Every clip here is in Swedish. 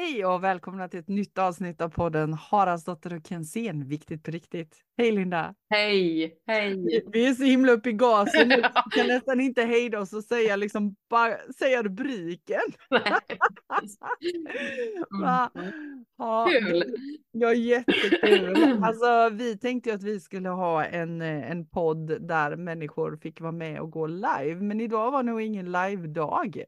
Hej och välkomna till ett nytt avsnitt av podden Haraldsdotter och Kensén, viktigt på riktigt. Hej Linda! Hej, hej! Vi är så himla uppe i gasen nu, vi kan nästan inte hejda oss och säga, liksom, bara, säga rubriken. Ja, Kul! Ja, jättekul. Alltså, vi tänkte att vi skulle ha en, en podd där människor fick vara med och gå live, men idag var nog ingen live-dag.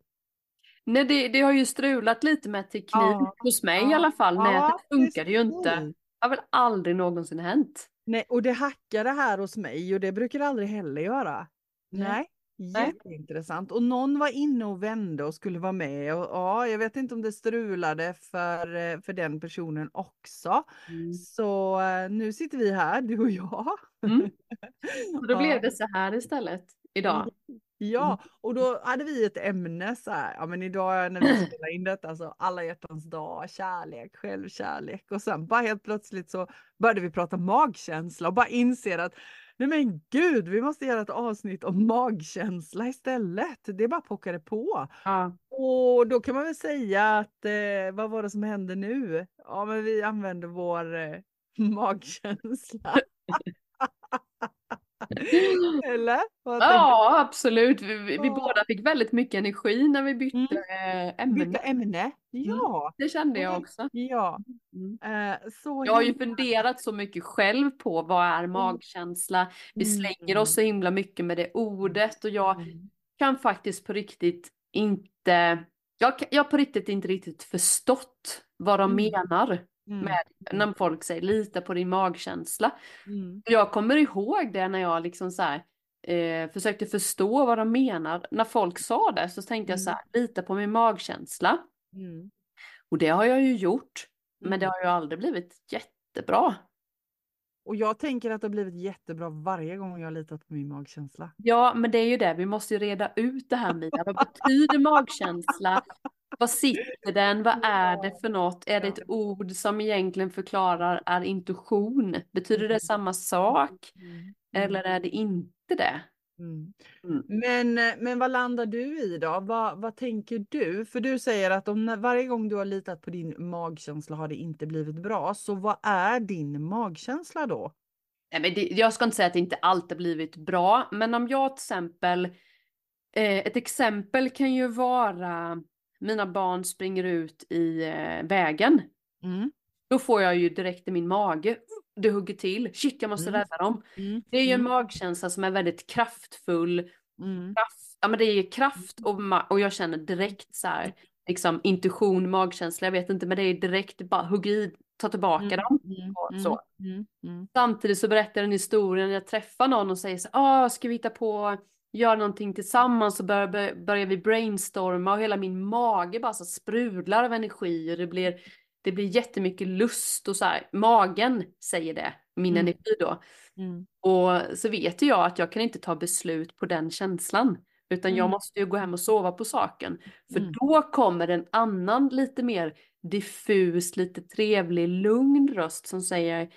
Nej, det, det har ju strulat lite med teknik Ja, hos mig ja, i alla fall. ja, Nätet funkade ju inte. Det har väl aldrig någonsin hänt. Nej, och det hackade här hos mig och det brukar det aldrig heller göra. Nej. Nej, jätteintressant. Och någon var inne och vände och skulle vara med och ja, jag vet inte om det strulade för, eh, för den personen också. Mm. Så eh, nu sitter vi här, du och jag. Mm. Och då blev det så här istället idag. Ja, och då hade vi ett ämne så här, ja men idag när vi spelar in detta, så alla hjärtans dag, kärlek, självkärlek och sen bara helt plötsligt så började vi prata magkänsla och bara inser att nej men gud, vi måste göra ett avsnitt om magkänsla istället. Det bara pockade på. Ja. Och då kan man väl säga att eh, vad var det som hände nu? Ja, men vi använde vår eh, magkänsla. Eller? Ja, absolut. Vi, vi, Ja. båda fick väldigt mycket energi när vi bytte du? ämne. Byta ämne? Ja. Det kände jag också. Ja, Mm. eh, så Jag har ju funderat så mycket själv på vad är magkänsla. Vi slänger oss så himla mycket med det ordet och jag Mm. kan faktiskt på riktigt inte, jag, har på riktigt inte riktigt förstått vad de Mm. menar Mm. med när folk säger lita på din magkänsla. Mm. Jag kommer ihåg det när jag liksom så här, eh, försökte förstå vad de menar. När folk sa det så tänkte jag så här, lita på min magkänsla. Mm. Och det har jag ju gjort. Men det Mm. har ju aldrig blivit jättebra. Och jag tänker att det har blivit jättebra varje gång jag har litat på min magkänsla. Ja, men det är ju det. Vi måste ju reda ut det här Mia. Vad betyder magkänsla? Vad sitter den? Vad är det för något? Är det ett ord som egentligen förklarar är intuition? Betyder det samma sak? Eller är det inte det? Mm. Mm. Men, eh, men vad landar du i då? Vad, vad tänker du? För du säger att om, varje gång du har litat på din magkänsla har det inte blivit bra. Så vad är din magkänsla då? Nej, men det, jag ska inte säga att det inte alltid blivit bra, men om jag till exempel, eh, ett exempel kan ju vara mina barn springer ut i eh, vägen. Mm. Då får jag ju direkt i min mage, det hugger till, shit jag måste Mm. rädda dem. Mm. Det är ju en Mm. magkänsla som är väldigt kraftfull, Mm. kraft, ja men det är kraft och, och jag känner direkt så här, liksom intuition, magkänsla, jag vet inte, men det är direkt bara hugg i, ta tillbaka Mm. dem. Och så. Samtidigt så berättar den historien, jag träffar någon och säger så ah, ska vi hitta på, göra någonting tillsammans så börjar, bör- börjar vi brainstorma och hela min mage bara så sprudlar av energi och det blir, det blir jättemycket lust och så här, magen säger det, min Mm. energi då. Mm. Och så vet jag att jag kan inte ta beslut på den känslan. Utan jag Mm. måste ju gå hem och sova på saken. För Mm. då kommer en annan lite mer diffus, lite trevlig, lugn röst som säger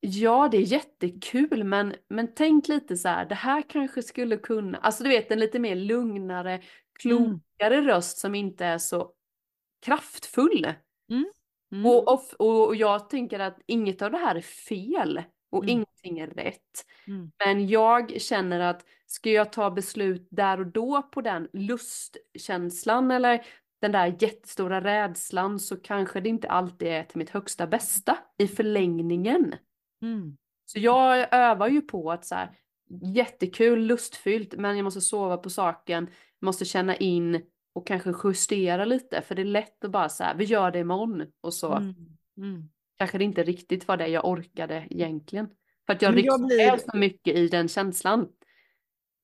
Ja, det är jättekul, men, men tänk lite så här, det här kanske skulle kunna, alltså du vet en lite mer lugnare, klokare röst som inte är så kraftfull. Mm. Och, och, och jag tänker att inget av det här är fel och Mm. ingenting är rätt. Mm. Men jag känner att ska jag ta beslut där och då på den lustkänslan eller den där jättestora rädslan så kanske det inte alltid är till mitt högsta bästa i förlängningen. Mm. Så jag övar ju på att så här, jättekul, lustfyllt, men jag måste sova på saken, måste känna in och kanske justera lite, för det är lätt att bara så här, vi gör det imorgon och så Mm. Mm. kanske det inte riktigt var det jag orkade egentligen. För att jag Men jag blir- så mycket i den känslan.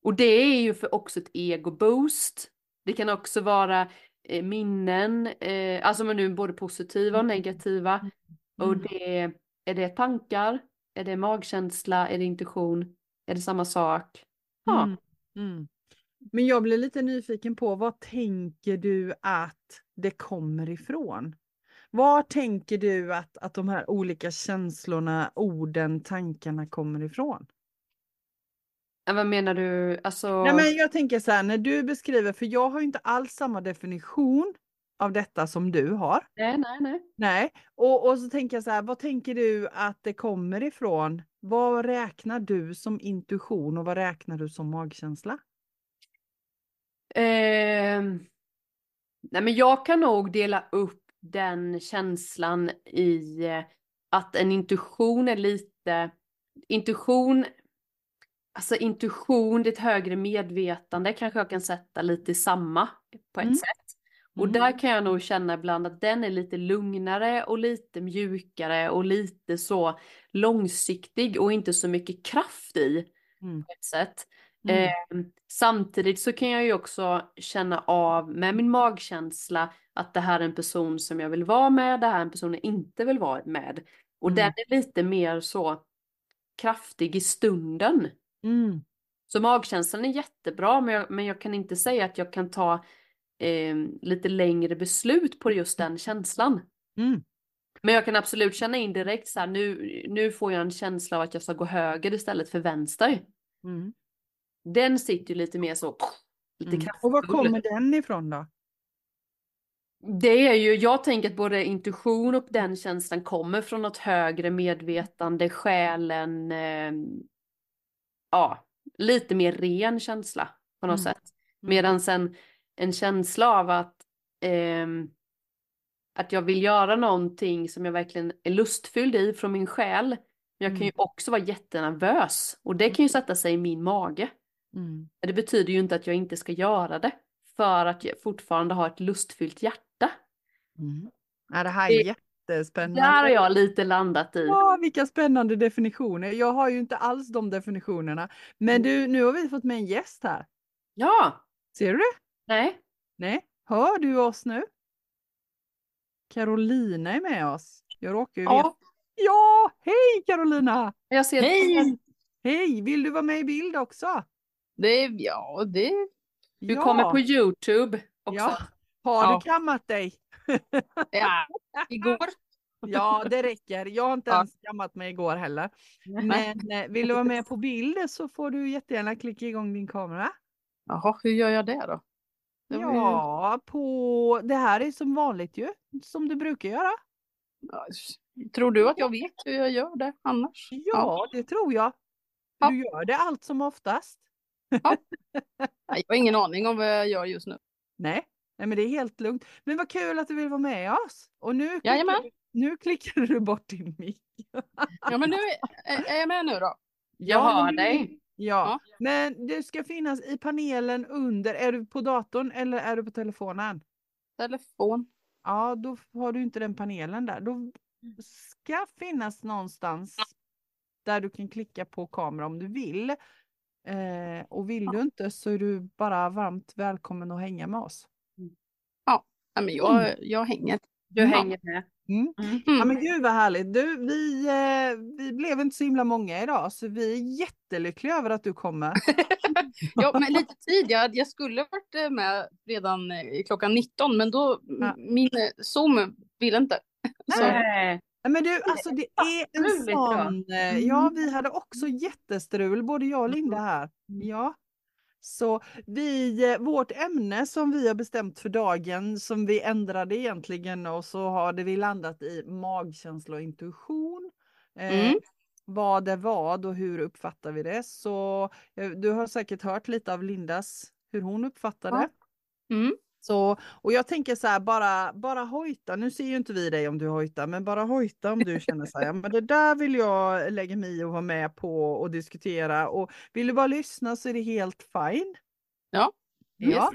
Och det är ju för också ett ego-boost. Det kan också vara eh, minnen, eh, alltså men nu både positiva och negativa. Och Mm. det är det tankar, är det magkänsla, är det intuition, är det samma sak? Ja. Mm. Mm. Men jag blir lite nyfiken på vad tänker du att det kommer ifrån? Var tänker du att, att de här olika känslorna, orden, tankarna kommer ifrån? Ja, Vad menar du? Alltså, Nej, men jag tänker så här, när du beskriver, för jag har inte alls samma definition av detta som du har. Nej, nej, nej. Nej, och, och så tänker jag så här, vad tänker du att det kommer ifrån? Vad räknar du som intuition och vad räknar du som magkänsla? Eh, nej men jag kan nog dela upp den känslan i eh, att en intuition är lite, intuition, alltså intuition, ett högre medvetande kanske jag kan sätta lite samma på ett Mm. sätt. Och Mm. där kan jag nog känna ibland att den är lite lugnare och lite mjukare och lite så långsiktig och inte så mycket kraft i Mm. på ett sätt. Mm. Eh, samtidigt så kan jag ju också känna av med min magkänsla att det här är en person som jag vill vara med, det här är en person jag inte vill vara med. Och Mm. den är lite mer så kraftig i stunden. Mm. Så magkänslan är jättebra men jag, men jag kan inte säga att jag kan ta eh, lite längre beslut på just den känslan. Mm. Men jag kan absolut känna in direkt så här, nu, nu får jag en känsla av att jag ska gå höger istället för vänster. Mm. Den sitter ju lite mer så, lite Mm. Och var kommer den ifrån då? Det är ju, jag tänker att både intuition och den känslan kommer från något högre medvetande, själen, eh, ja, lite mer ren känsla på något Mm. sätt. Medan en, en känsla av att, ehm, att jag vill göra någonting som jag verkligen är lustfylld i från min själ. Men jag kan ju också vara jättenervös och det kan ju sätta sig i min mage. Mm. Det betyder ju inte att jag inte ska göra det. För att jag fortfarande har ett lustfyllt hjärta. Mm. Ja, det här Det- är jättespännande. Där har jag lite landat i. Ja, vilka spännande definitioner. Jag har ju inte alls de definitionerna. Men du, nu har vi fått med en gäst här. Ja, Ser du det? Nej. Nej, hör du oss nu? Carolina är med oss. Jag råkar ju veta. Ja, Ja, hej Carolina! Jag ser hej! Hej, vill du vara med i bild också? Det, ja, det... Du ja. kommer på Youtube också. Ja. Har Ja. du kammat dig? Ja, igår. Ja, det räcker. Jag har inte Ja. ens kammat mig igår heller. Men eh, vill du vara med på bild så får du jättegärna klicka igång din kamera. Jaha, hur gör jag det då? Ja, på det här är som vanligt ju, som du brukar göra. Ja, Tror du att jag vet hur jag gör det annars? Ja, det tror jag. Ja. Du gör det allt som oftast. Nej, Jag har ingen aning om vad jag gör just nu. Nej, nej men det är helt lugnt. Men vad kul att du vill vara med oss. Och nu klickar, Jajamän. du, nu klickar du bort din mick. Ja, men nu är, är jag med nu då. Jag hör dig. Ja, men du ska finnas i panelen under. Är du på datorn eller är du på telefonen? Telefon. Ja, då har du inte den panelen där. Då ska finnas någonstans där du kan klicka på kamera om du vill. Eh, och vill du inte så är du bara varmt välkommen att hänga med oss. Ja, men jag, jag hänger. Du hänger med. Mm. Mm. Ja men gud vad härligt. Du, vi, eh, vi blev inte så himla många idag så vi är jättelyckliga över att du kommer. Ja, men lite tid. Jag, jag skulle varit eh, med redan eh, klockan 19, men då Ja. min Zoom ville inte. Nej. Men du, alltså det är en sån... Ja, vi hade också jättestrul, både jag och Linda här. Ja. Så vi, eh, vårt ämne som vi har bestämt för dagen, som vi ändrade egentligen och så hade vi landat i magkänsla och intuition. Eh, Mm. Vad är vad och hur uppfattar vi det? Så eh, du har säkert hört lite av Lindas, hur hon uppfattar Ja. det. mm. Så, och jag tänker så här, bara, bara hojta, nu ser ju inte vi dig om du hojtar, men bara hojta om du känner så här, ja, men det där vill jag lägga mig i och vara med på och diskutera. Och vill du bara lyssna så är det helt fine. Ja. Ja.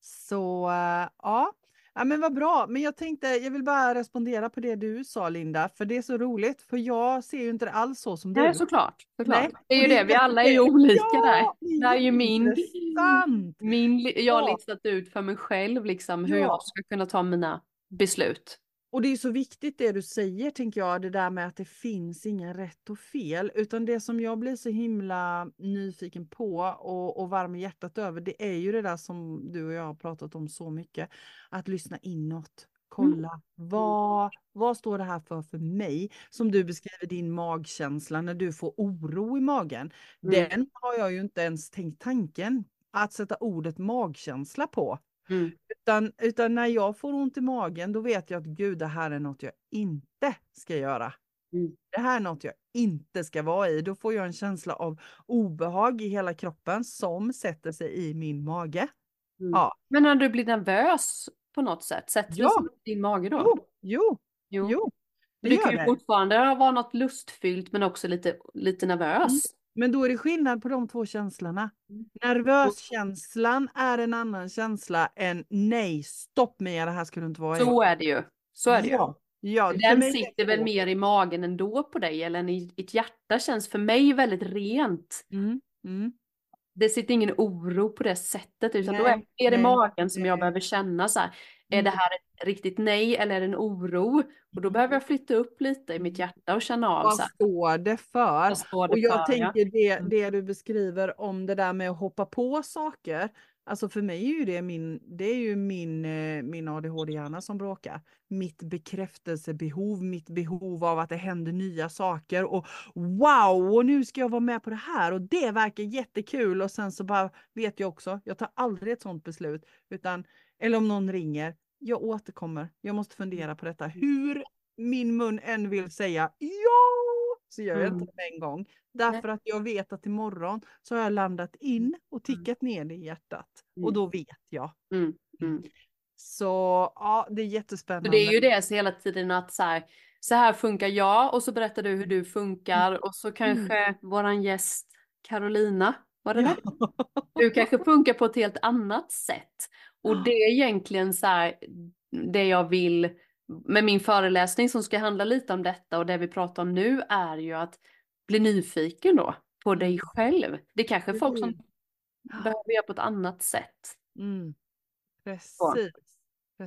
Så äh, ja. Ja, men vad bra. Men jag tänkte, jag vill bara respondera på det du sa Linda, för det är så roligt, för jag ser ju inte alls så som du. Nej, såklart. såklart. Nej, Det är ju det vi alla är ju olika Ja, där. Det är ju min, min, jag har listat ut för mig själv liksom hur Ja. jag ska kunna ta mina beslut. Och det är så viktigt det du säger, tänker jag, det där med att det finns ingen rätt och fel, utan det som jag blir så himla nyfiken på och, och varm i hjärtat över, det är ju det där som du och jag har pratat om så mycket, att lyssna inåt. Kolla, vad, vad står det här för för mig? Som du beskriver din magkänsla när du får oro i magen. Mm. Den har jag ju inte ens tänkt tanken att sätta ordet magkänsla på. Mm. Utan, utan när jag får ont i magen, då vet jag att gud, det här är något jag inte ska göra. Mm. Det här är något jag inte ska vara i. Då får jag en känsla av obehag i hela kroppen som sätter sig i min mage. Mm. Ja. Men när du blir nervös på något sätt, sätter det Ja. sig i din mage då? Jo, jo, Jo. jo. Det Det gör kan ju det. fortfarande vara något lustfyllt men också lite, lite nervös. Men då är det skillnad på de två känslorna. Mm. Nervöskänslan är en annan känsla än nej, stopp Mia, det här du inte vara. Så är det ju. Så är det ju. ja. Ja, för Den sitter väl mer i magen ändå på dig eller i ditt hjärta känns för mig väldigt rent. Mm, mm. Det sitter ingen oro på det sättet utan då Nej, är det mer i magen som jag nej. behöver känna så här. Är Mm. det här ett riktigt nej eller är det en oro? Och då behöver jag flytta upp lite i mitt hjärta och känna av Vad så här. står det för? Står det Och jag för, ja. tänker det, Mm. det du beskriver om det där med att hoppa på saker. Alltså för mig är ju det min, det är ju min, eh, min ADHD-hjärna som bråkar. Mitt bekräftelsebehov, mitt behov av att det händer nya saker och wow, och nu ska jag vara med på det här och det verkar jättekul och sen så bara vet jag också, jag tar aldrig ett sådant beslut utan, eller om någon ringer, jag återkommer, jag måste fundera på detta. Hur min mun än vill säga ja, så gör jag Mm. inte det en gång. Därför att jag vet att imorgon så har jag landat in och tickat ner det i hjärtat. Och Mm. då vet jag. Mm. Mm. Så ja, det är jättespännande. Så det är ju det så hela tiden att så här, så här funkar jag och så berättar du hur du funkar och så kanske våran gäst Carolina, var det det? Du kanske funkar på ett helt annat sätt. Och det är egentligen så här, det jag vill med min föreläsning som ska handla lite om detta och det vi pratar om nu är ju att bli nyfiken då på dig själv. Det är kanske folk som behöver göra på ett annat sätt. Mm. Precis.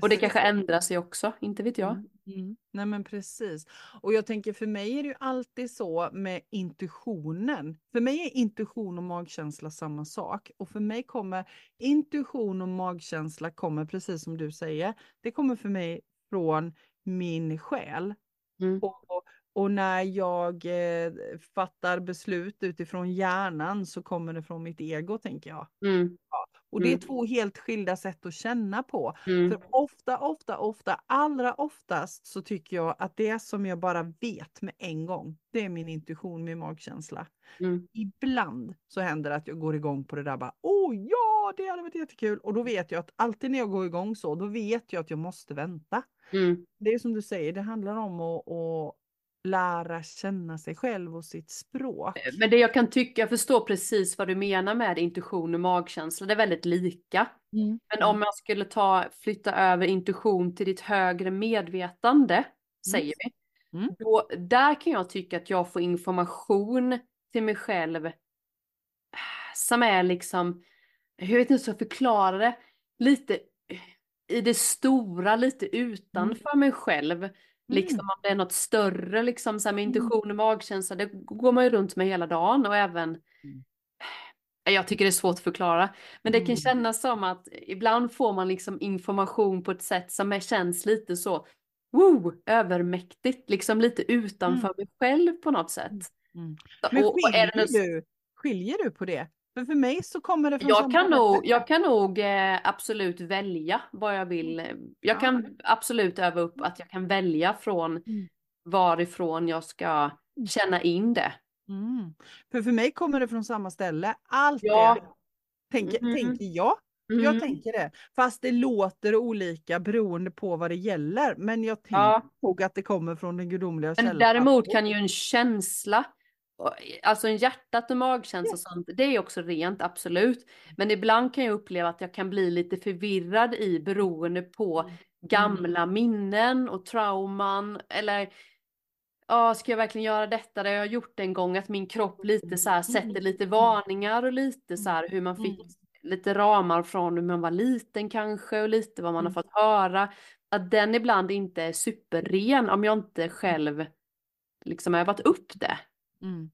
Och det Precis. kanske ändrar sig också, inte vet jag. Mm, mm. Nej men precis. Och jag tänker för mig är det ju alltid så med intuitionen. För mig är intuition och magkänsla samma sak. Och för mig kommer intuition och magkänsla kommer precis som du säger. Det kommer för mig från min själ. Mm. Och, och när jag eh, fattar beslut utifrån hjärnan så kommer det från mitt ego tänker jag. Mm. Och det är Mm. två helt skilda sätt att känna på. Mm. För ofta, ofta, ofta, allra oftast så tycker jag att det som jag bara vet med en gång, det är min intuition, min magkänsla. Mm. Ibland så händer det att jag går igång på det där bara, åh ja, det hade varit jättekul. Och då vet jag att alltid när jag går igång så, då vet jag att jag måste vänta. Mm. Det är som du säger, det handlar om att, att lära känna sig själv och sitt språk. Men det jag kan tycka, jag förstår precis vad du menar med intuition och magkänsla, det är väldigt lika. Men om jag skulle ta, flytta över intuition till ditt högre medvetande, säger vi. Mm. Då, där kan jag tycka att jag får information till mig själv som är liksom, jag vet inte hur jag ska förklara det, lite i det stora, lite utanför mig själv. Liksom om det är något större, liksom så här med Mm. intuition och magkänsla, det går man ju runt med hela dagen och även Mm. jag tycker det är svårt att förklara. Men det kan Mm. kännas som att ibland får man liksom information på ett sätt som känns lite så wow, övermäktigt, liksom lite utanför mig själv på något sätt. Mm. Men och- och är det skiljer du, skiljer du på det? För för mig så kommer det från jag kan nog, jag kan nog eh, absolut välja vad jag vill. Jag Ja. kan absolut öva upp att jag kan välja från Mm. varifrån jag ska känna in det. Mm. För för mig kommer det från samma ställe. Allt Ja. det tänker, Mm. tänker jag. Mm. Jag tänker det. Fast det låter olika beroende på vad det gäller. Men jag tänker Ja. nog att det kommer från den gudomliga Men källan. däremot kan ju en känsla, alltså en hjärtat och magkänsla och sånt, det är också rent, absolut. Men ibland kan jag uppleva att jag kan bli lite förvirrad i beroende på Mm. gamla minnen och trauman eller Ja, ska jag verkligen göra detta? Det har jag gjort en gång, att min kropp lite så här sätter lite varningar och lite så här hur man fick lite ramar från hur man var liten kanske och lite vad man har Mm. fått höra. Att den ibland inte är superren om jag inte själv liksom har övat upp det. Mm.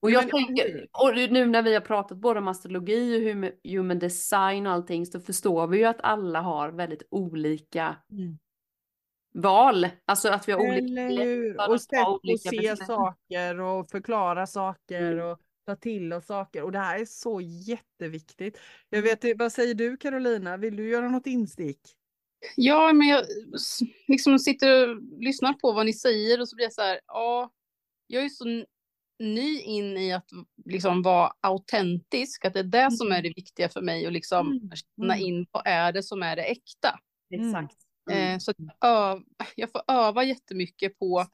Och Ja, jag tänker, och nu när vi har pratat både om astrologi och human, design och allting så förstår vi ju att alla har väldigt olika Mm. val. Alltså att vi har olika Eller Och sätt olika att se saker och förklara saker. Mm. Och, ta till oss saker och det här är så jätteviktigt. Jag Mm. vet, vad säger du Carolina, vill du göra något instick? Ja, men jag liksom sitter och lyssnar på vad ni säger och så blir jag så här, ja, jag är så ny in i att liksom vara autentisk, att det är det som är det viktiga för mig och liksom Mm, känna mm. in vad är det som är det äkta. Exakt. Eh, så att öv, jag får öva jättemycket på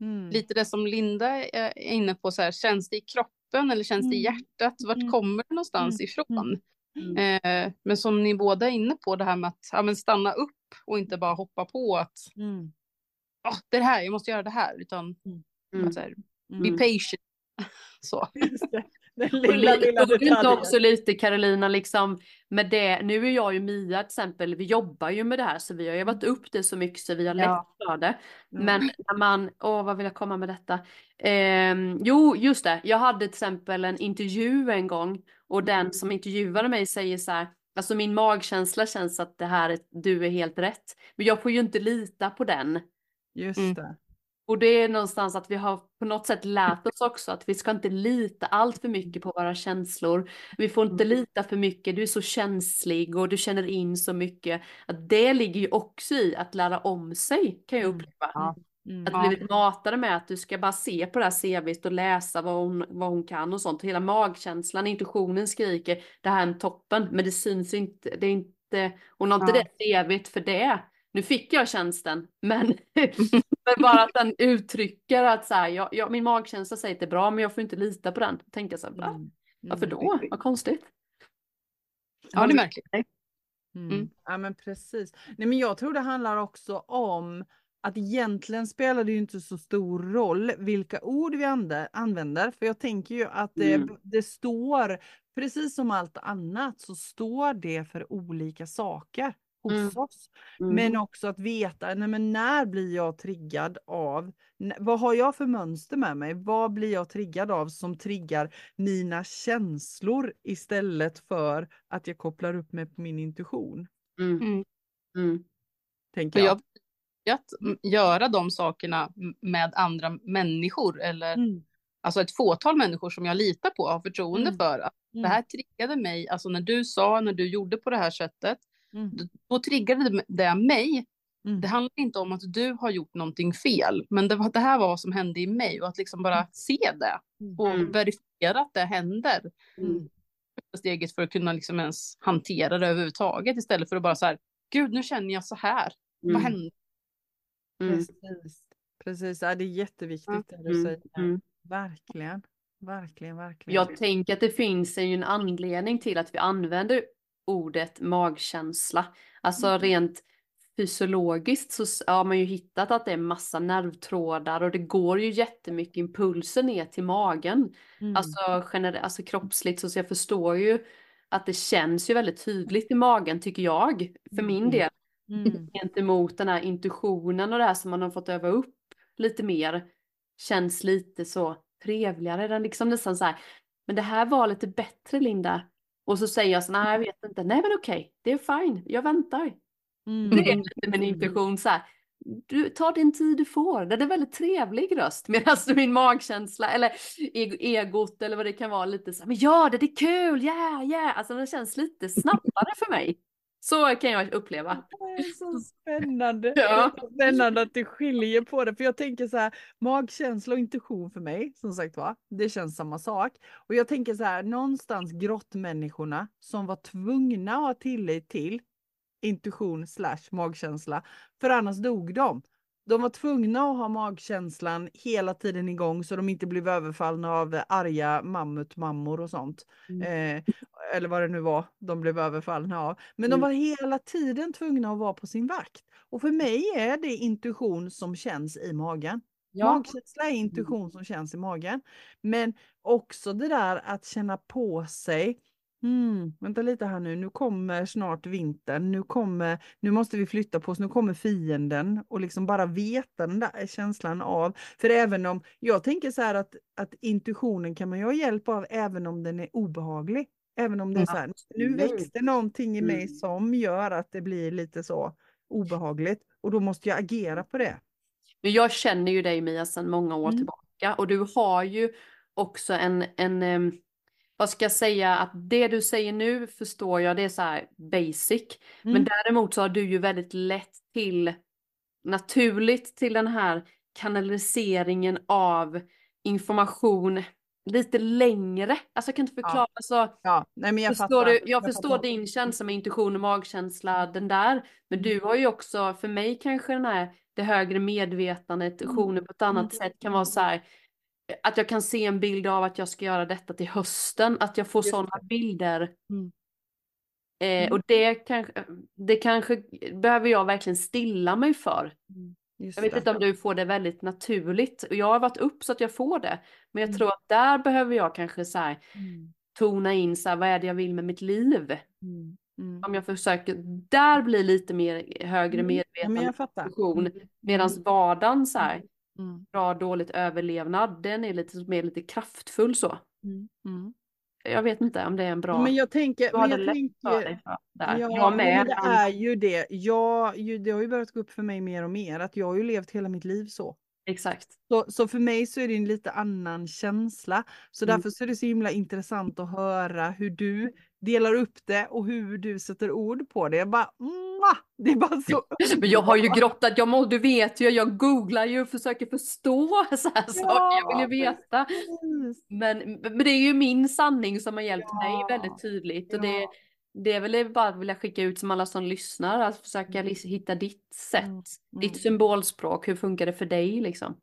Mm. lite det som Linda är inne på, så här, känns det i kroppen eller känns det i Mm. hjärtat? Vart Mm. kommer det någonstans Mm. ifrån? Mm. Eh, men som ni båda är inne på, det här med att ja, stanna upp och inte bara hoppa på att Mm. "Åh, det är det här, jag måste göra det här, utan Mm. så här, Mm. be patient. Så. Den lilla, li- lilla detaljen. också lite Carolina, liksom med det, nu är jag ju Mia till exempel, vi jobbar ju med det här så vi har ju varit upp det så mycket så vi har lätt Ja. för det. Mm. Men när man, åh vad vill jag komma med detta? Ehm, jo, just det, jag hade till exempel en intervju en gång och den som intervjuade mig säger så här, alltså min magkänsla känns att det här, är, du är helt rätt. Men jag får ju inte lita på den. Just Mm. det. Och det är någonstans att vi har på något sätt lärt oss också att vi ska inte lita allt för mycket på våra känslor. Vi får inte lita för mycket, du är så känslig och du känner in så mycket. Att det ligger ju också i att lära om sig kan jag Mm. uppleva. Ja. Mm. Att Ja. blivit matade med att du ska bara se på det här CVt och läsa vad hon, vad hon kan och sånt. Hela magkänslan, intuitionen skriker det här är en toppen. Men det syns inte, det är inte, hon har inte Ja. det CVt för det. Nu fick jag tjänsten, men, men bara att den uttrycker att så här, jag, jag, min magkänsla säger att det är bra, men jag får inte lita på den. Tänker jag så här, va? Mm. Varför Mm. då? Vad konstigt. Ja, det är märkligt. Mm. Mm. Ja men precis. Nej men jag tror det handlar också om att egentligen spelar det ju inte så stor roll vilka ord vi använder. För jag tänker ju att det, Mm. det står, precis som allt annat, så står det för olika saker hos Mm. oss. Mm. Men också att veta, nej men när blir jag triggad av, vad har jag för mönster med mig? Vad blir jag triggad av som triggar mina känslor istället för att jag kopplar upp mig på min intuition? Mm. Mm. Mm. Tänker jag. jag att mm, göra de sakerna med andra människor eller Mm. alltså ett fåtal människor som jag litar på och har förtroende Mm. för. Att. Det här triggade mig, alltså när du sa, när du gjorde på det här sättet, Mm. då- då triggade det mig. Mm. Det handlar inte om att du har gjort någonting fel, men det, var, det här var vad som hände i mig och att liksom bara se det och Mm. verifiera att det händer. Mm. Steget för att kunna liksom ens hantera det överhuvudtaget istället för att bara så här, gud nu känner jag så här, vad Mm. hände? Mm. Precis. Precis, ja, det är jätteviktigt det du Mm. säger. Mm. Verkligen. Verkligen, verkligen. Jag tänker att det finns ju en anledning till att vi använder ordet magkänsla. Alltså Mm. rent fysiologiskt så har man ju hittat att det är massa nervtrådar och det går ju jättemycket impulser ner till magen. Mm. Alltså, gener- alltså kroppsligt så, så jag förstår ju att det känns ju väldigt tydligt i magen tycker jag, för min Mm. del. Mm. Gentemot den här intuitionen och det här som man har fått öva upp lite mer. Känns lite så trevligare. Den liksom nästan så här, men det här var lite bättre Linda. Och så säger jag så nej jag vet inte, nej men okej, det är fine, jag väntar. Mm. Det är lite min intuition så här. Du tar din tid du får. Den är väldigt trevlig röst. Medan min magkänsla eller eg- egot eller vad det kan vara lite så här. Men gör det, det är kul, yeah, yeah. Alltså den känns lite snabbare för mig. Så kan jag uppleva. Det är så spännande. Ja. Så spännande att du skiljer på det. För jag tänker så här, magkänsla och intuition för mig, som sagt var, det känns samma sak. Och jag tänker så här, någonstans grottmänniskorna som var tvungna att ha tillit till intuition slash magkänsla, för annars dog de. De var tvungna att ha magkänslan hela tiden igång så de inte blev överfallna av arga mammutmammor och sånt. Eh, eller vad det nu var de blev överfallna av. Men de Mm. var hela tiden tvungna att vara på sin vakt. Och för mig är det intuition som känns i magen. Magkänsla är intuition som känns i magen. Men också det där att känna på sig. Hmm, vänta lite här nu, nu kommer snart vintern, nu, kommer, nu måste vi flytta på oss, nu kommer fienden och liksom bara veta den där känslan av. För även om, jag tänker så här att, att intuitionen kan man ju ha hjälp av även om den är obehaglig. Även om det är så här, nu växte någonting i mig Mm. som gör att det blir lite så obehagligt och då måste jag agera på det. Men jag känner ju dig Mia sedan många år Mm. tillbaka och du har ju också en, en vad ska jag säga, att det du säger nu förstår jag, det är så här basic. Men Mm. däremot så har du ju väldigt lätt till, naturligt till den här kanaliseringen av information lite längre. Alltså jag kan inte förklara, alltså, Ja, nej men jag förstår du, jag förstår fattar. din känsla med intuition och magkänsla, den där. Men du har ju också, för mig kanske den här, det högre medvetandet, intuitionen på ett annat Mm. sätt kan vara så här, att jag kan se en bild av att jag ska göra detta till hösten, att jag får sådana bilder. Mm. Eh, Mm. och det kanske, det kanske behöver jag verkligen stilla mig för. Just Jag vet det. inte om du får det väldigt naturligt. Och jag har varit upp så att jag får det. Men jag Mm. tror att där behöver jag kanske så här, Mm. tona in så här, vad är det jag vill med mitt liv? Mm. Mm. Om jag försöker där blir lite mer högre Mm. Ja. Mm. Medan vardagen så här, Mm. bra dåligt överlevnad, den är lite mer lite kraftfull så. Mm. Mm. Jag vet inte om det är en bra... Men jag tänker, men jag tänker. Ja, jag med. det är ju det. Jag, ju, det har ju börjat gå upp för mig mer och mer att jag har ju levt hela mitt liv så. Exakt. Så, så för mig så är det en lite annan känsla. Så Mm. därför så är det så himla intressant att höra hur du delar upp det och hur du sätter ord på det. Jag bara, mwah! det är bara så Men jag har ju grottat, jag må, du vet ju, jag googlar ju och försöker förstå så här saker, jag vill ju veta. precis. Men, men det är ju min sanning som har hjälpt Ja, mig väldigt tydligt. Och det, ja. det är väl bara att vilja skicka ut som alla som lyssnar, att försöka lis- hitta ditt sätt, Mm, mm. ditt symbolspråk, hur funkar det för dig liksom?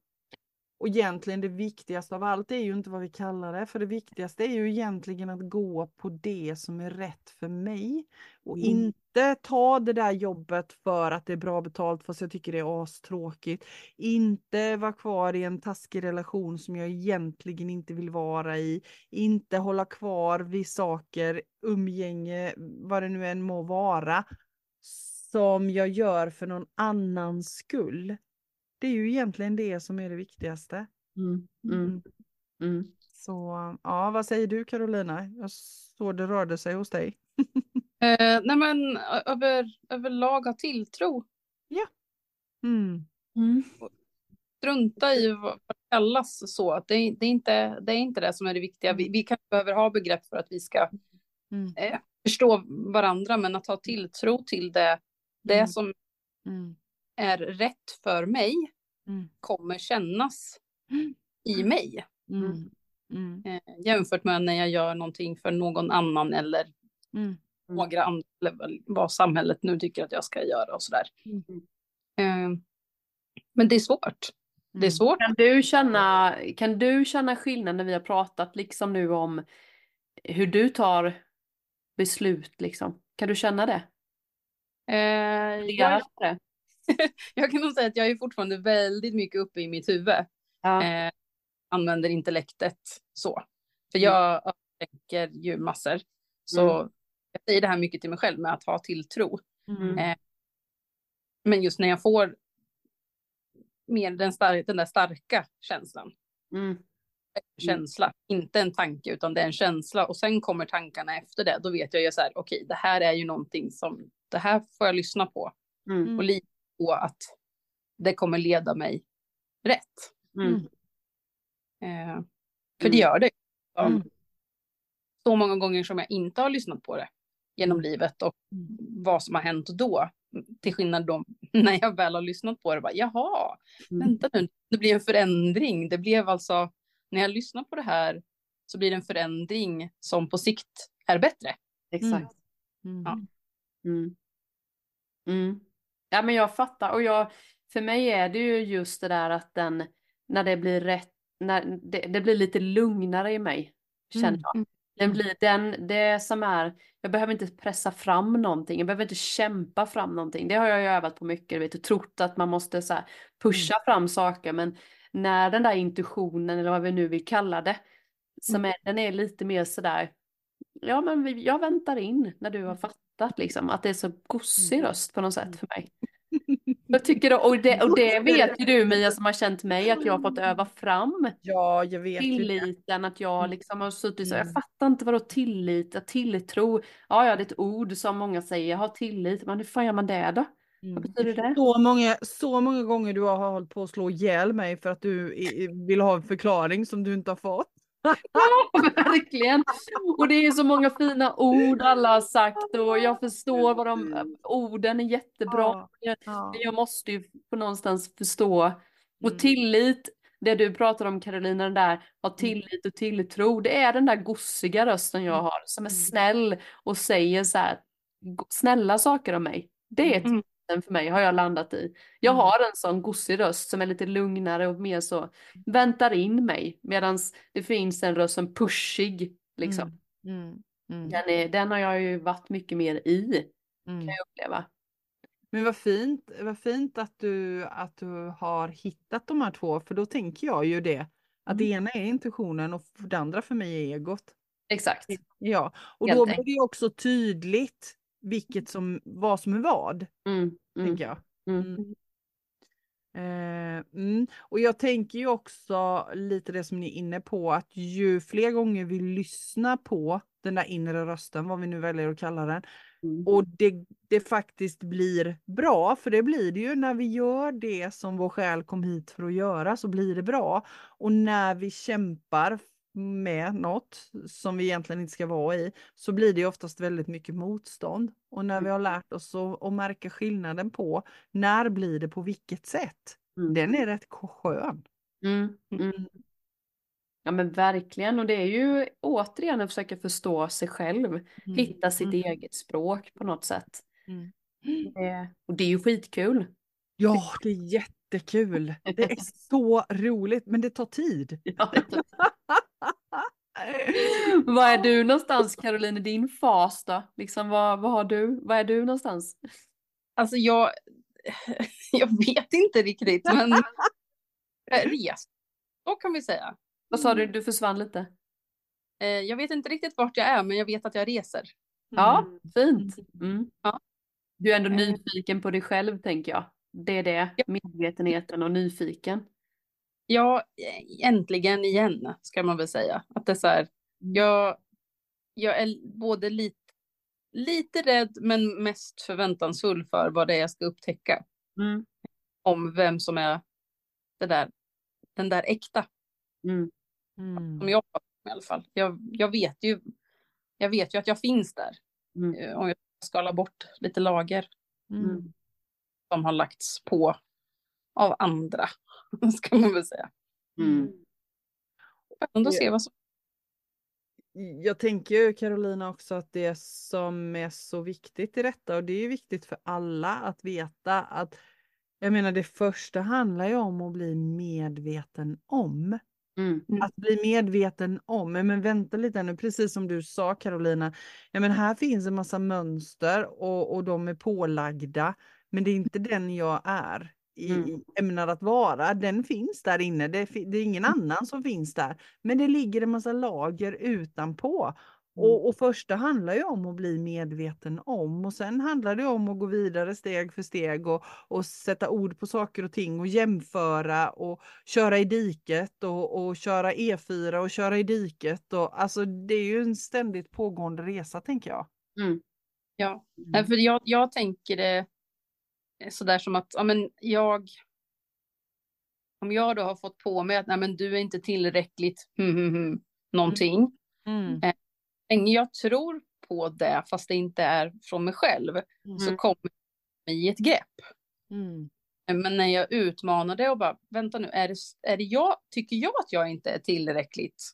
Och egentligen det viktigaste av allt är ju inte vad vi kallar det, för det viktigaste är ju egentligen att gå på det som är rätt för mig. Och Mm. inte ta det där jobbet för att det är bra betalt fast jag tycker det är astråkigt. Inte vara kvar i en taskig relation som jag egentligen inte vill vara i. Inte hålla kvar vid saker, umgänge, vad det nu än må vara, som jag gör för någon annans skull. Det är ju egentligen det som är det viktigaste. Mm, Mm. mm, mm. Så ja, vad säger du Carolina? Jag såg det rörde sig hos dig. Eh, nej men över, överlag ha tilltro. Mm. Mm. Strunta i vad det kallas så. Att det, det, är inte, det är inte det som är det viktiga. Vi, vi kanske behöver ha begrepp för att vi ska eh, förstå varandra. Men att ha tilltro till det, det som är rätt för mig Mm. kommer kännas Mm. i mig. Mm. Mm. Eh, jämfört med när jag gör någonting för någon annan eller Mm. några andra, eller vad samhället nu tycker att jag ska göra och sådär. Mm. Eh, men det är svårt. Det är svårt. Kan du känna, kan du känna skillnad när vi har pratat liksom nu om hur du tar beslut liksom? Kan du känna det? Eh, jag, Jag, det? jag kan nog säga att jag är fortfarande väldigt mycket uppe i mitt huvud. Ja. Eh, använder intellektet så. För jag tänker ju massor. Så Mm. jag säger det här mycket till mig själv med att ha tilltro. Mm. Eh, Men just när jag får mer den, star- den där starka känslan. Mm. Känsla, inte en tanke utan det är en känsla och sen kommer tankarna efter det. Då vet jag ju så här, okej, det här är ju någonting som, det här får jag lyssna på Mm. och lita på att det kommer leda mig rätt. Mm. Eh, för det Mm. gör det. Ja. Mm. Så många gånger som jag inte har lyssnat på det genom livet och Mm. vad som har hänt då. Till skillnad då när jag väl har lyssnat på det. Bara, Jaha, Mm. vänta nu, det blir en förändring. Det blev alltså, när jag lyssnar på det här så blir det en förändring som på sikt är bättre. Exakt. Mm. Ja. Mm. Mm. Ja men jag fattar och jag, för mig är det ju just det där att den, när det blir rätt, när det, det blir lite lugnare i mig, känner Mm. jag. Mm. Den blir den, det som är, jag behöver inte pressa fram någonting, jag behöver inte kämpa fram någonting. Det har jag ju övat på mycket, vet, och trott att man måste så pusha fram saker, men när den där intuitionen, eller vad vi nu vill kalla det, som är, den är lite mer sådär, ja men jag väntar in när du har fattat liksom, att det är så gossig röst på något sätt för mig. Jag tycker då, och det, och det vet ju du Mia som har känt mig, att jag har fått öva fram Ja, jag vet det. tilliten, att jag Mm. liksom har suttit så, jag Mm. fattar inte vad då tillit, tilltro, ja ja det är ett ord som många säger, jag har tillit, men hur fan gör man det då? Vad Mm. betyder det? Så många, så många gånger du har hållit på att slå ihjäl mig för att du vill ha en förklaring som du inte har fått. Ja, verkligen. Och det är så många fina ord alla har sagt och jag förstår vad de, orden är jättebra. Ja, Jag, ja. jag måste ju på någonstans förstå. Och Mm. tillit, det du pratar om Carolina, den där, ha tillit och tilltro. Det är den där gossiga rösten jag har som är Mm. snäll och säger så här snälla saker om mig. Det är Mm. Tilliten för mig har jag landat i. Jag Mm. har en sån gossig röst som är lite lugnare och mer så väntar in mig. Medan det finns en röst som pushig liksom. Mm. Mm. Mm. Den, är, den har jag ju varit mycket mer i, Mm. kan jag uppleva. Men vad fint, vad fint att du, att du har hittat de här två, för då tänker jag ju det. Att det ena är intuitionen och det andra för mig är egot. Exakt. Ja, och Helt då blir det också tydligt vilket som, vad som är vad, Mm, mm, tänker jag. mm. Mm. Eh, mm. Och jag tänker ju också lite det som ni är inne på, att ju fler gånger vi lyssnar på den där inre rösten, vad vi nu väljer att kalla den, Mm. och det, det faktiskt blir bra, för det blir det ju när vi gör det som vår själ kom hit för att göra, så blir det bra. Och när vi kämpar med något som vi egentligen inte ska vara i, så blir det oftast väldigt mycket motstånd. Och när vi har lärt oss att, att märka skillnaden på när blir det på vilket sätt, Mm. den är rätt skön. Mm, mm. Ja men verkligen och det är ju återigen att försöka förstå sig själv. Hitta sitt Mm. eget språk på något sätt. Mm. Det, och det är ju skitkul. Ja, det är jättekul. Det är så roligt, men det tar tid. Ja. Var är du någonstans Caroline din fas då? Liksom vad, vad har du? Var är du någonstans? Alltså jag, jag vet inte riktigt, men eh, res. Så kan vi säga. Vad sa du? Du försvann lite. Eh, Jag vet inte riktigt vart jag är, men jag vet att jag reser. Ja, fint. Mm. Ja. Du är ändå Eh. nyfiken på dig själv tänker jag. Det är det, medvetenheten och nyfiken. Ja, eh, äntligen igen, ska man väl säga. Att det är så här, jag, jag är både lite, lite rädd, men mest förväntansfull för vad det är jag ska upptäcka. Mm. Om vem som är det där, den där äkta, Mm. Mm. som jag i alla fall. Jag, jag, vet ju, jag vet ju att jag finns där. Mm. eh, Om jag skalar bort lite lager Mm. som har lagts på av andra, ska man väl säga. Mm. Spännande att se vad som... Jag tänker ju Carolina också att det som är så viktigt i detta och det är ju viktigt för alla att veta att jag menar det första handlar ju om att bli medveten om. Mm. Att bli medveten om, men vänta lite nu, precis som du sa Carolina, ja men här finns en massa mönster och, och de är pålagda, men det är inte den jag är i, Mm. ämnad att vara, den finns där inne, det, det är ingen annan som finns där, men det ligger en massa lager utanpå. Och, och första handlar ju om att bli medveten om och sen handlar det om att gå vidare steg för steg och, och sätta ord på saker och ting och jämföra och köra i diket och, och köra E4 och köra i diket. Och, alltså det är ju en ständigt pågående resa tänker jag. Mm. Ja, Nej, för jag, jag tänker det sådär som att ja, men jag... Om jag då har fått på mig att nej, men du är inte tillräckligt hmm, hmm, hmm, någonting. Mm. Länge jag tror på det, fast det inte är från mig själv, så Mm. kommer det i ett grepp. Mm. Men när jag utmanar det och bara, vänta nu, är det, är det jag, tycker jag att jag inte är tillräckligt?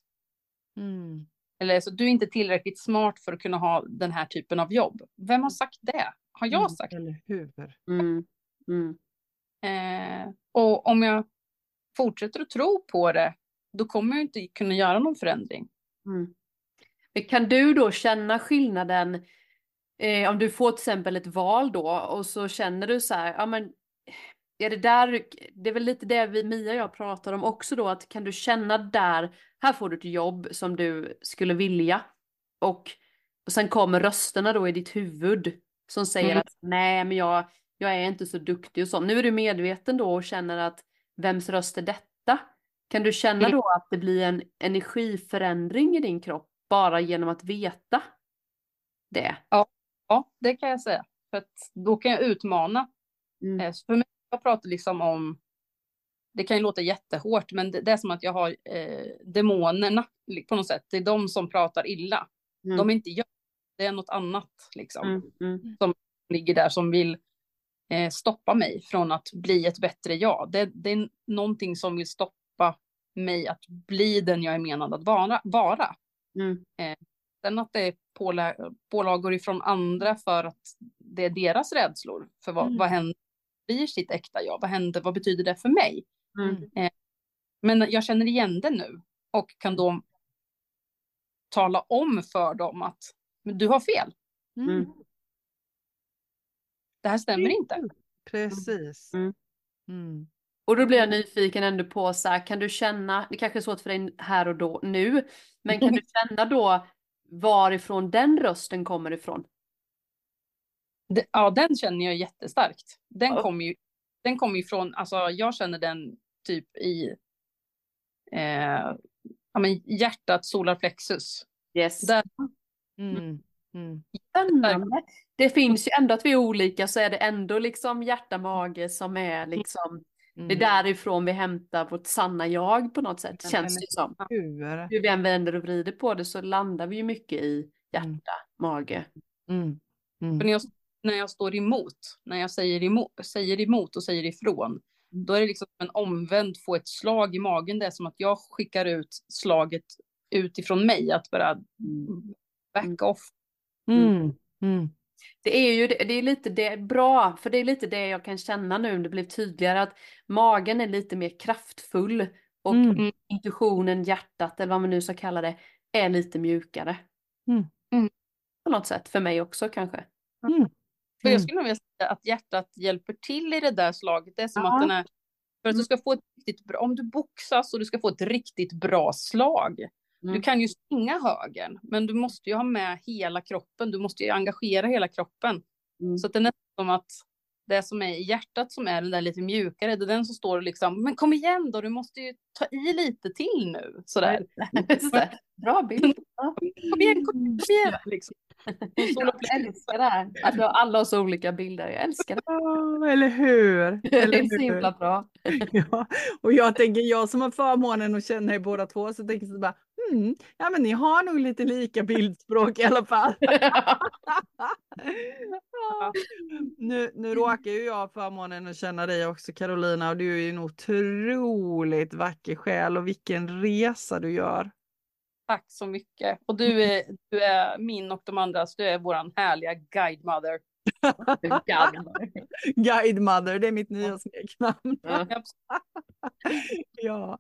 Mm. Eller så du är inte tillräckligt smart för att kunna ha den här typen av jobb. Vem har sagt det? Har jag Mm. sagt Eller hur? Mm. Mm. Eh, och om jag fortsätter att tro på det, då kommer jag inte kunna göra någon förändring. Mm. Men Kan du då känna skillnaden eh, om du får till exempel ett val då och så känner du så här, ja men är det där, det är väl lite det vi, Mia och jag pratar om också då, att kan du känna där, här får du ett jobb som du skulle vilja och, och sen kommer rösterna då i ditt huvud som säger Mm. att nej men jag, jag är inte så duktig och så. Nu är du medveten då och känner att vems röst är detta? Kan du känna Mm. då att det blir en energiförändring i din kropp bara genom att veta det? Ja, det kan jag säga. För då kan jag utmana. Mm. Eh, så för mig, jag pratar liksom om det kan ju låta jättehårt, men det, det är som att jag har eh, demonerna på något sätt. Det är de som pratar illa. Mm. De är inte jag, det är något annat liksom. Mm, mm, ligger där som vill eh, stoppa mig från att bli ett bättre jag. Det, det är någonting som vill stoppa mig att bli den jag är menad att vara. vara. mm, Sen att det är pålä- pålagor ifrån andra för att det är deras rädslor. För vad, Mm. vad händer blir sitt äkta jag? Vad händer? Vad betyder det för mig? mm. Men jag känner igen det nu och kan då tala om för dem att "Men du har fel. Mm. Det här stämmer inte. Precis. Mm. Mm. Och då blir jag nyfiken ändå på så här, kan du känna, det kanske är svårt för dig här och då nu, men kan du känna då varifrån den rösten kommer ifrån? Det, ja, den känner jag jättestarkt. Den Ja. kommer ju, den kommer ju från, alltså jag känner den typ i eh, ja, men hjärtat, solar plexus. Yes. Där, Mm. Mm. Spännande. Det finns ju ändå att vi är olika så är det ändå liksom hjärta, mage som är liksom, det är Mm. därifrån vi hämtar vårt sanna jag på något sätt, Men- känns det som. Hur? Hur vi än vänder och vrider på det så landar vi ju mycket i hjärta, Mm. mage. Mm. Mm. när, jag, när jag står emot, när jag säger emot, säger emot och säger ifrån, då är det liksom en omvänd, få ett slag i magen. Det är som att jag skickar ut slaget utifrån mig, att bara back off. Mm. Mm. Det är ju det, är lite det, bra, för det är lite det jag kan känna nu det blev tydligare att magen är lite mer kraftfull och Mm. intuitionen, hjärtat eller vad man nu ska kalla det, är lite mjukare. Mm. Mm. På något sätt, för mig också kanske. Mm. För Mm. jag skulle nog vilja säga att hjärtat hjälper till i det där slaget. Det är som Ja. att den är, för att du ska få ett riktigt bra, om du boxas och du ska få ett riktigt bra slag. Mm. Du kan ju springa högen, men du måste ju ha med hela kroppen. Du måste ju engagera hela kroppen. Mm. Så att det är nästan som att det som är i hjärtat som är det där lite mjukare, det är den som står och liksom, men kom igen då, du måste ju ta i lite till nu. Sådär. Det. Bra bild. Kom igen, kom igen, kom igen. Liksom. Jag älskar det här. Att vi har alla har så olika bilder. Jag älskar det. Eller hur? Det Eller är så hur? himla bra. Ja, och jag tänker, jag som har förmånen att känna er båda två, så tänker jag så bara, hmm, ja men ni har nog lite lika bildspråk i alla fall. Ja. Nu, nu råkar ju jag ha förmånen att känna dig också Carolina och du är ju en otroligt vacker själ och vilken resa du gör. Tack så mycket. Och du är, du är min och de andras, du är våran härliga guide mother. Guide Mother, det är mitt nya smeknamn. Ja.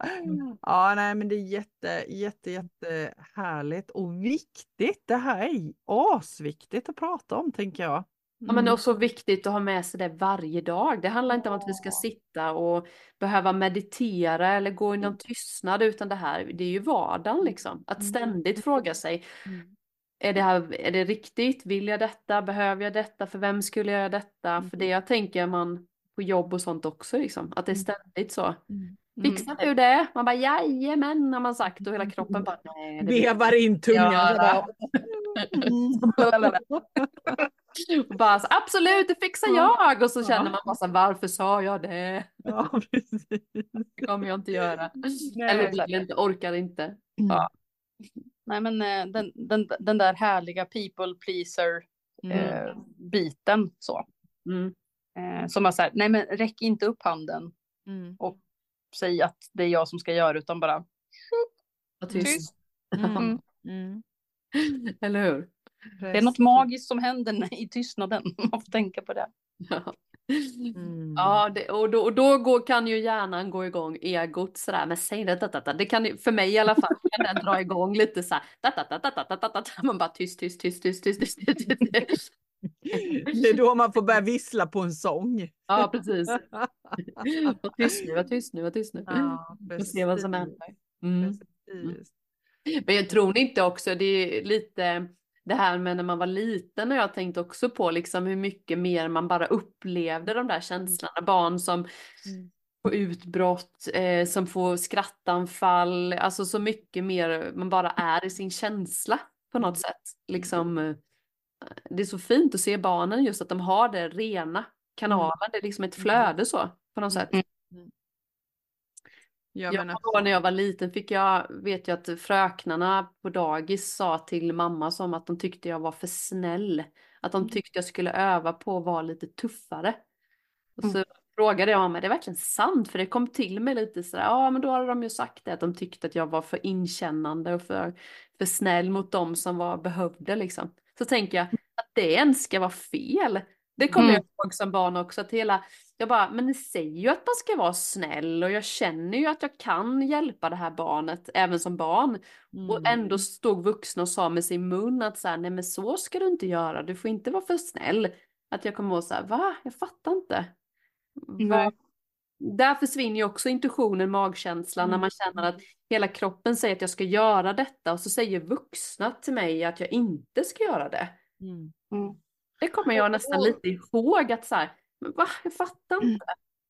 Ja. nej men det är jätte, jätte, jätte härligt och viktigt. Det här är asviktigt att prata om tänker jag. Ja, men Mm. också viktigt att ha med sig det varje dag. Det handlar inte om att vi ska sitta och behöva meditera eller gå i någon tystnad, utan det här, det är ju vardagen liksom. Att Mm. ständigt fråga sig, Mm. Är det här, är det riktigt? Vill jag detta? Behöver jag detta? För vem skulle jag göra detta? För det jag tänker man på jobb och sånt också liksom, att det är Mm. ständigt så. Mm. Fixar du det? Man bara jajamän har man sagt och hela kroppen bara nej. det Vevar in tungan. Ja, bara, Och bara så, absolut, det fixar Ja. jag! Och så känner man bara så, varför sa jag det? ja, precis. Det kommer jag inte göra. Nej. Eller vill inte, orkar inte. Ja. Nej men eh, den, den, den där härliga people pleaser Mm. eh, biten så. Mm. Eh, som är så här, nej men räck inte upp handen Mm. och säg att det är jag som ska göra utan bara Vad tyst. tyst. Mm. Mm. Mm. Eller hur? Det är något magiskt som händer i tystnaden. Man får tänka på det. Ja, Mm. Ja, det, och då, och då går, kan ju hjärnan gå igång, egot sådär, men säg det, det, det kan för mig i alla fall, kan den dra igång lite så här, man bara tyst, tyst, tyst, tyst, tyst, tyst, tyst. Det är då man får börja vissla på en sång. Ja, precis. Var tyst nu, var tyst nu, var tyst nu. Ja, och se vad som händer. Mm. mm. Men jag tror inte också, det är lite det här med när man var liten och jag tänkte också på liksom hur mycket mer man bara upplevde de där känslorna. Barn som Mm. får utbrott, eh, som får skrattanfall, alltså så mycket mer man bara är i sin känsla på något sätt. Liksom, eh, det är så fint att se barnen just att de har det rena kanalen, det är liksom ett flöde så på något sätt. Mm. Jag Ja, menar, då när jag var liten fick jag, vet jag att fröknarna på dagis sa till mamma som att de tyckte jag var för snäll. Att de Mm. tyckte jag skulle öva på att vara lite tuffare. Och så Mm. frågade jag om det är verkligen sant? För det kom till mig lite sådär, ja men då hade de ju sagt det, att de tyckte att jag var för inkännande och för, för snäll mot dem som var behövde liksom. Så tänker jag att det ens ska vara fel. Det kommer Mm. jag ihåg som barn också, att hela, jag bara, men ni säger ju att man ska vara snäll och jag känner ju att jag kan hjälpa det här barnet även som barn. Och mm. ändå stod vuxna och sa med sin mun att så här, nej men så ska du inte göra, du får inte vara för snäll. Att jag kommer ihåg så här, va? Jag fattar inte. Vad- Där försvinner ju också intuitionen, magkänslan, när Mm. man känner att hela kroppen säger att jag ska göra detta och så säger vuxna till mig att jag inte ska göra det. Det kommer jag nästan lite ihåg att så här, men va? Jag fattar Mm. inte.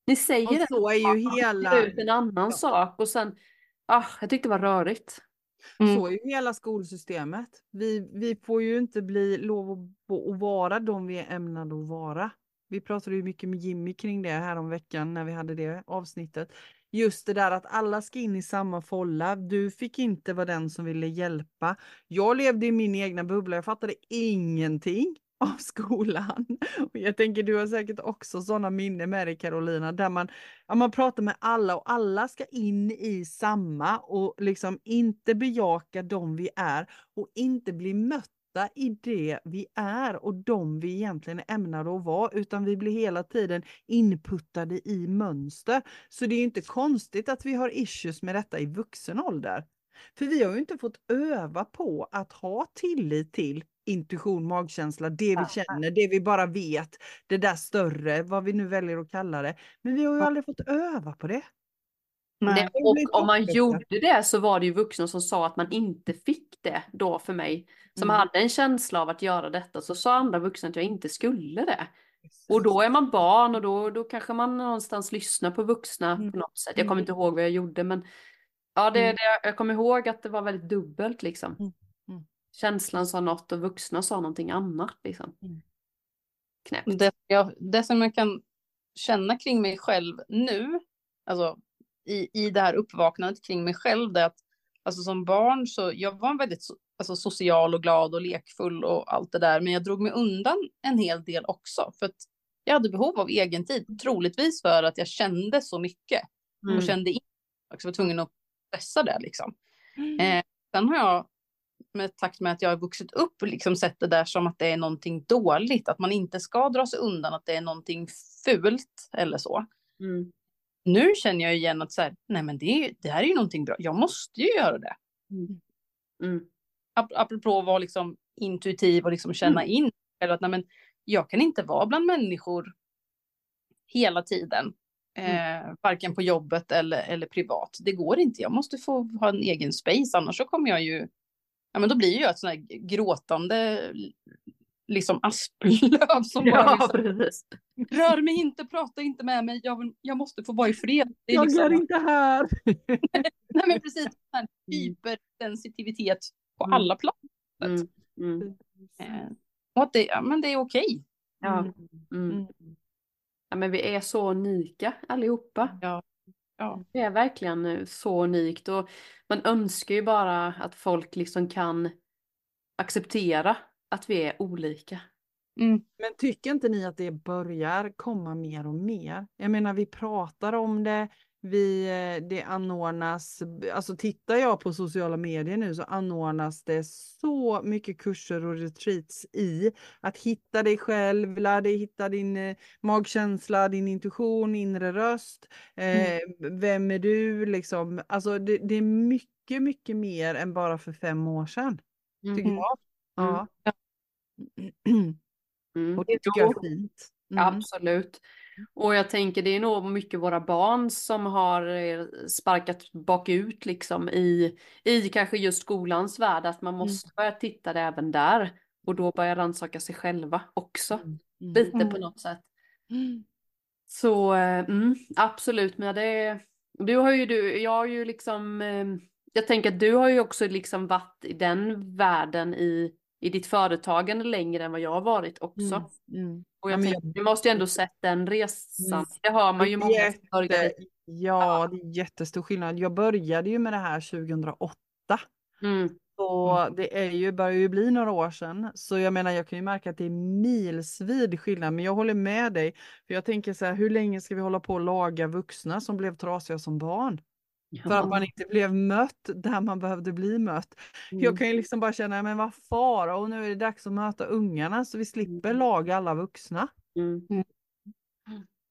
Ni säger Och det, så är ju det hela, ut en annan Ja. sak och sen, ah, jag tyckte det var rörigt. Mm. så är ju hela skolsystemet. Vi, vi får ju inte bli lov att, att vara de vi är ämnade att vara. Vi pratade ju mycket med Jimmy kring det här om veckan när vi hade det avsnittet. Just det där att alla ska in i samma folla. Du fick inte vara den som ville hjälpa. Jag levde i min egna bubbla. Jag fattade ingenting av skolan. Och jag tänker du har säkert också sådana minnen med dig Carolina, där man, ja, man pratar med alla och alla ska in i samma och liksom inte bejaka de vi är och inte bli mötta i det vi är och de vi egentligen är ämnade att vara, utan vi blir hela tiden inputtade i mönster. Så det är inte konstigt att vi har issues med detta i vuxen ålder. För vi har ju inte fått öva på att ha tillit till intuition, magkänsla, det vi känner, det vi bara vet, det där större, vad vi nu väljer att kalla det. Men vi har ju aldrig fått öva på det. Nej. Och om man gjorde det så var det ju vuxna som sa att man inte fick det då för mig. Som Mm. hade en känsla av att göra detta så sa andra vuxna att jag inte skulle det. Och då är man barn och då, då kanske man någonstans lyssnar på vuxna Mm. på något sätt. Jag kommer Mm. inte ihåg vad jag gjorde men ja, det, Mm. det, jag kommer ihåg att det var väldigt dubbelt liksom. Känslan sa något och vuxna sa någonting annat liksom. Mm. Knäppt. Det, jag, det som jag kan känna kring mig själv nu, alltså i, i det här uppvaknandet kring mig själv, det är att alltså som barn så jag var väldigt alltså, social och glad och lekfull och allt det där, men jag drog mig undan en hel del också för att jag hade behov av egen tid, troligtvis för att jag kände så mycket och Mm. kände in, också var tvungen att pressa det liksom. Mm. Eh, sen har jag med takt med att jag har vuxit upp liksom sett det där som att det är någonting dåligt, att man inte ska dra sig undan, att det är någonting fult eller så. Mm. Nu känner jag igen att så här, nej men det, är, det här är ju någonting bra, jag måste ju göra det. Mm. Ap- Apropå att vara liksom intuitiv och liksom känna in eller att nej men, jag kan inte vara bland människor hela tiden. Eh, varken på jobbet eller, eller privat. Det går inte. Jag måste få ha en egen space. Annars så kommer jag ju... Ja, men då blir jag ett sånt här gråtande liksom asplöv som bara Ja, liksom, precis. rör mig inte, prata inte med mig. Jag, jag måste få vara i fred. Är Jag liksom, är inte här. nej, men precis, sån här hypersensitivitet på Mm. alla plan. Mm. Mm. Eh, och att det, ja, men det är okej. Ja. Mm. Mm. Mm. Ja, men vi är så unika allihopa. Ja. Ja. Det är verkligen eh, så unikt och man önskar ju bara att folk liksom kan acceptera att vi är olika. Mm. Men tycker inte ni att det börjar komma mer och mer? Jag menar, vi pratar om det, vi, eh, det anordnas, alltså tittar jag på sociala medier nu så anordnas det så mycket kurser och retreats i att hitta dig själv, lära dig hitta din eh, magkänsla, din intuition, inre röst. Eh, Vem är du? Liksom, alltså det, det är mycket, mycket mer än bara för fem år sedan, tycker Mm. jag. Ja. Mm. Och det tycker jag är fint. Mm. Absolut. Och jag tänker det är nog mycket våra barn som har eh, sparkat bakut liksom i, i kanske just skolans värld att man måste börja titta det även där och då börja rannsaka sig själva också Mm. Mm. lite på Mm. något sätt. Mm. Så eh, mm, absolut, men det du har ju du, jag har ju liksom, eh, jag tänker att du har ju också liksom varit i den världen i, i ditt företagande längre än vad jag har varit också. Mm. Mm. Och Ja, jag tänker, du måste ju ändå sett den resan. Mm. Det har man ju många som börjar Jätte, Ja, det är jättestor skillnad. Jag började ju med det här 2008. Mm. Så det är ju, börjar ju bli några år sedan. Så jag menar, jag kan ju märka att det är milsvid skillnad. Men jag håller med dig. För jag tänker så här, hur länge ska vi hålla på att laga vuxna som blev trasiga som barn? För att man inte blev mött där man behövde bli mött. Mm. Jag kan ju liksom bara känna, men vad fara och nu är det dags att möta ungarna så vi slipper Mm. laga alla vuxna. Mm.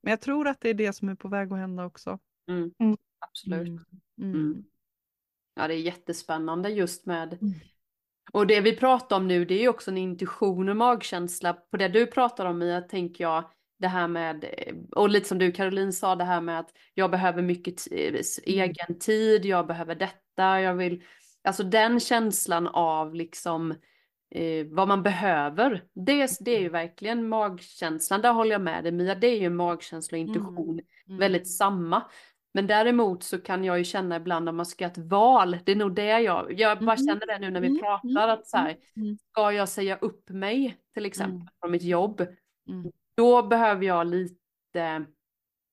Men jag tror att det är det som är på väg att hända också. Mm. Mm. Absolut. Mm. Mm. Mm. Ja, det är jättespännande just med Mm. och det vi pratar om nu det är ju också en intuition och magkänsla på det du pratar om Mia, tänker jag. Det här med, eh, och lite som du Caroline sa, det här med att jag behöver mycket t- Mm. egen tid, jag behöver detta, jag vill, alltså den känslan av liksom eh, vad man behöver. Det, det är ju verkligen magkänslan, där håller jag med dig Mia, det är ju magkänsla och intuition Mm. väldigt samma. Men däremot så kan jag ju känna ibland om man ska göra ett val, det är nog det jag, jag bara Mm. känner det nu när vi Mm. pratar att så här, Mm. ska jag säga upp mig till exempel Mm. från mitt jobb, Mm. Då behöver jag lite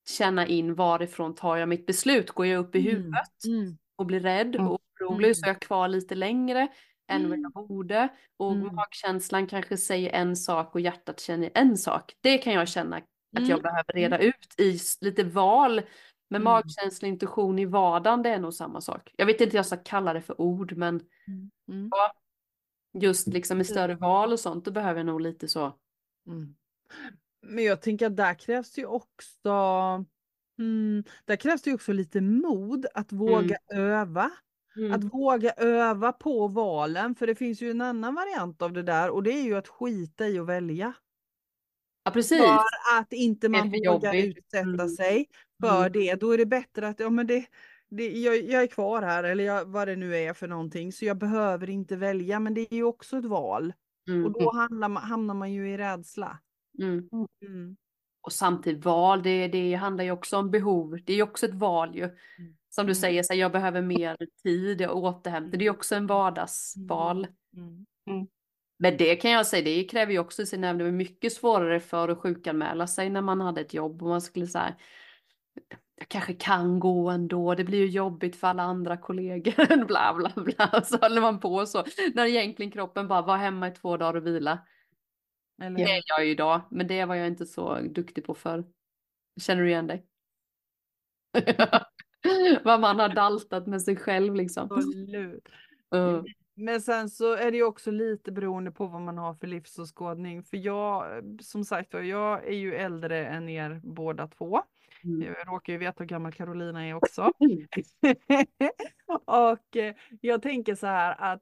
känna in varifrån tar jag mitt beslut, går jag upp i Mm. huvudet Mm. och blir rädd Mm. och orolig så är jag kvar lite längre än vad Mm. jag borde och Mm. magkänslan kanske säger en sak och hjärtat känner en sak. Det kan jag känna att jag Mm. behöver reda ut i lite val. Men Mm. magkänsla och intuition i vardagen det är nog samma sak. Jag vet inte jag ska kalla det för ord men Mm. just liksom i större val och sånt då behöver jag nog lite så. Mm. Men jag tänker att där krävs det ju också mm, där krävs det också lite mod att våga öva. Mm. Att våga öva på valen, för det finns ju en annan variant av det där och det är ju att skita i att välja. Ja precis. För att inte man vågar jobbigt. utsätta Mm. sig för Mm. det. Då är det bättre att ja, men det, det, jag, jag är kvar här eller jag, vad det nu är för någonting så jag behöver inte välja men det är ju också ett val. Mm. Och då hamnar man, hamnar man ju i rädsla. Mm. Mm. Och samtidigt val, det, det handlar ju också om behov. Det är ju också ett val ju. Som du Mm. säger, så här, jag behöver mer tid, jag återhämtar. Det är ju också en vardagsval. Mm. Men det kan jag säga, det kräver ju också sin Det var mycket svårare för att sjukanmäla sig när man hade ett jobb och man skulle säga jag kanske kan gå ändå, det blir ju jobbigt för alla andra kollegor, bla bla bla. Så håller man på så. När egentligen kroppen bara var hemma i två dagar och vila. Eller Det är jag ju idag, men det var jag inte så duktig på förr. Känner du igen dig? Vad man har daltat med sig själv liksom. Absolut. Uh, Men sen så är det ju också lite beroende på vad man har för livsåskådning. För jag, som sagt jag är ju äldre än er båda två. mm. Jag råkar ju veta hur gammal Carolina är också. och eh, jag tänker så här att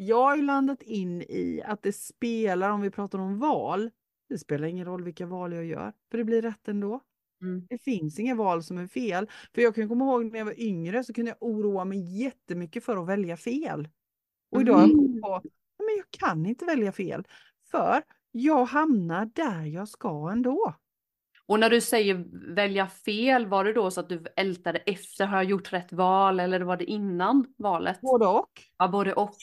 jag har ju landat in i att det spelar, om vi pratar om val, det spelar ingen roll vilka val jag gör, för det blir rätt ändå. Mm. Det finns inga val som är fel. För jag kan komma ihåg när jag var yngre så kunde jag oroa mig jättemycket för att välja fel. Och idag har jag på, "Nej, men jag kan inte välja fel. För jag hamnar där jag ska ändå. Och när du säger välja fel, var det då så att du ältade efter, har jag gjort rätt val eller var det innan valet? Både och. Ja, både och.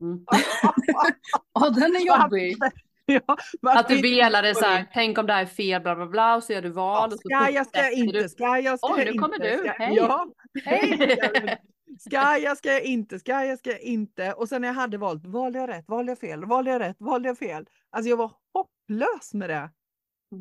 Mm. Ja, den är jobbig. ja, Att du inte- velade så här, tänk om det här är fel, bla bla bla, och så gör du val. och så Ska jag, ska jag inte, ska jag, ska Oj, jag nu kommer inte. du. Ska, Hej. Ja, hej. Ska jag, ska jag inte, ska jag, ska jag inte. Och sen när jag hade valt, valde jag rätt, valde jag fel, valde jag rätt, valde jag fel. Alltså jag var hopplös med det.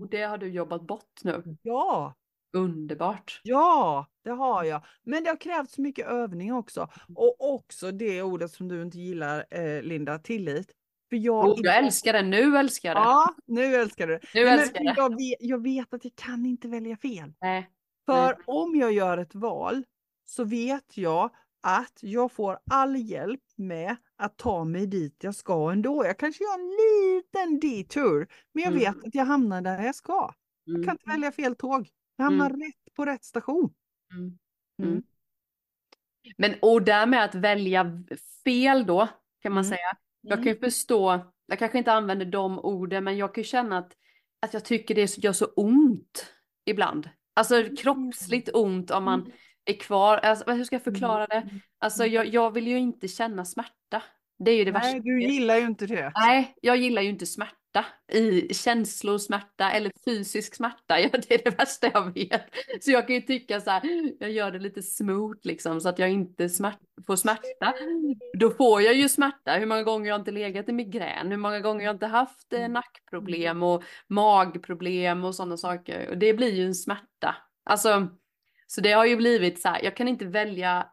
Och det har du jobbat bort nu. Ja, Underbart. ja, det har jag. Men det har krävts mycket övning också. Och också det ordet som du inte gillar, eh, Linda, tillit. För jag, Oh, jag älskar det, nu älskar jag det. Ja, nu älskar du det. Nu älskar jag det. jag, vet, jag vet att jag kan inte välja fel. Nej. För Nej. om jag gör ett val så vet jag att jag får all hjälp med att ta mig dit jag ska ändå. Jag kanske gör en liten detour, men jag Mm. vet att jag hamnar där jag ska. Jag Mm. kan inte välja fel tåg. Jag hamnar rätt på rätt station. Mm. Mm. Mm. Men och där med att välja fel då, kan man Mm. säga. Jag kan ju förstå, jag kanske inte använder de orden, men jag kan ju känna att, att jag tycker det gör så ont ibland. Alltså kroppsligt ont om man är kvar. Alltså, hur ska jag förklara det? Alltså jag, jag vill ju inte känna smärta. Det är ju det Nej, värsta. du gillar ju inte det. Nej, jag gillar ju inte smärta. Smärta. I känslor, smärta eller fysisk smärta. Ja, det är det värsta jag vet. Så jag kan ju tycka så här, jag gör det lite smooth liksom så att jag inte smärt får smärta. Då får jag ju smärta. Hur många gånger jag inte legat i migrän, hur många gånger jag inte haft eh, nackproblem och magproblem och sådana saker. Och det blir ju en smärta. Alltså, så det har ju blivit så här, jag kan inte välja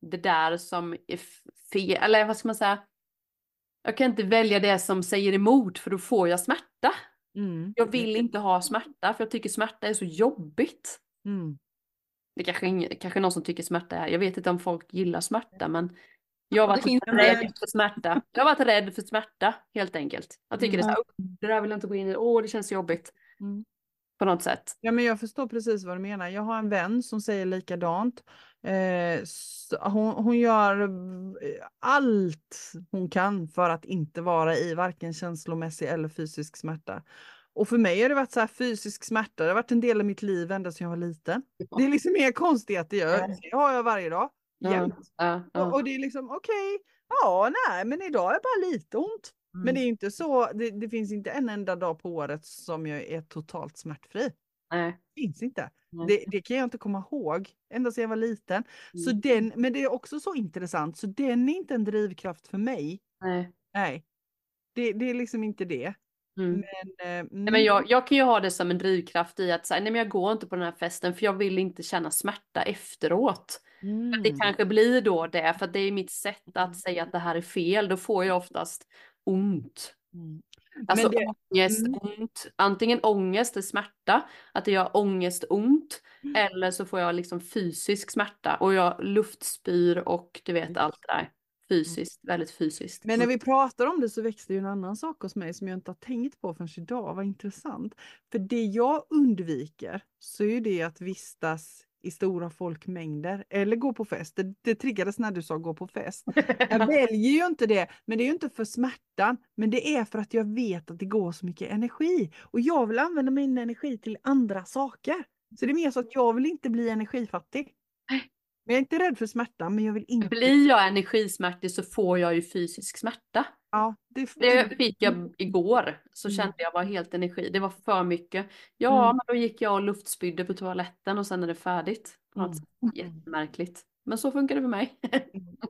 det där som är fel, eller vad ska man säga? Jag kan inte välja det som säger emot för då får jag smärta. Mm. Jag vill inte ha smärta för jag tycker smärta är så jobbigt. Mm. Det kanske, ing- kanske någon som tycker smärta är, jag vet inte om folk gillar smärta men jag har varit rädd för smärta. Jag har varit rädd för smärta helt enkelt. Jag tycker det är så här, "Åh, det där vill jag inte gå in i, åh det känns jobbigt. Mm. På något sätt. Ja, men jag förstår precis vad du menar. Jag har en vän som säger likadant. Eh, hon, hon gör eh, allt hon kan för att inte vara i varken känslomässig eller fysisk smärta. Och för mig har det varit så här fysisk smärta. Det har varit en del av mitt liv ända sedan jag var liten. Det är liksom inga konstigheter. Jag, det har jag varje dag. Ja, Jämt. ja, Och, ja. och det är liksom okej. ja, nej, men idag är det bara lite ont. Men Mm. det är inte så. Det, det finns inte en enda dag på året som jag är totalt smärtfri. Nej. finns inte. Det, det kan jag inte komma ihåg ända sedan jag var liten. Så Mm. den, men det är också så intressant, så den är inte en drivkraft för mig. Nej. Nej, det, det är liksom inte det. Mm. Men, eh, Nej, men jag, jag kan ju ha det som en drivkraft i att säga, nej men jag går inte på den här festen för jag vill inte känna smärta efteråt. mm, Det kanske blir då det, för det är mitt sätt att säga att det här är fel. Då får jag oftast ont. mm. Alltså det- ångest, mm. ont. Antingen ångest och smärta, att det gör ångest ont. Mm. Eller så får jag liksom fysisk smärta och jag luftspyr och du vet allt det där. Fysiskt, väldigt fysiskt. Men när vi pratar om det så växte ju en annan sak hos mig som jag inte har tänkt på förrän idag. Vad intressant. För det jag undviker så är ju det att vistas i stora folkmängder eller gå på fest. Det, det triggades när du sa gå på fest. Jag väljer ju inte det, men det är ju inte för smärtan, men det är för att jag vet att det går så mycket energi och jag vill använda min energi till andra saker. Så det är mer så att jag vill inte bli energifattig. Men jag är inte rädd för smärtan, men jag vill inte. Blir jag energismärtig så får jag ju fysisk smärta. Ja, det, Det fick jag igår. Så Mm. kände jag var helt energi. Det var för mycket. Ja, Mm. men då gick jag och luftspydde på toaletten och sen är det färdigt. Mm. Jättemärkligt. Men så funkar det för mig.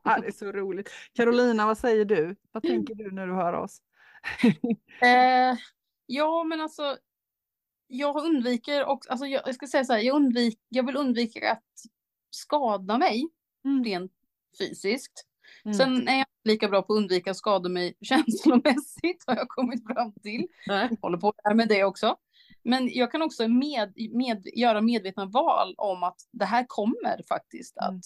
Ja, det är så roligt. Carolina, vad säger du? Vad tänker du när du hör oss? Eh, ja, men alltså. Jag undviker också, alltså jag, jag ska säga så här, jag, undvik, jag vill undvika att skada mig Mm. rent fysiskt. Mm. Sen är jag lika bra på att undvika att skada mig känslomässigt har jag kommit fram till. Nej. Håller på där med det också. Men jag kan också med, med, göra medvetna val om att det här kommer faktiskt att Mm.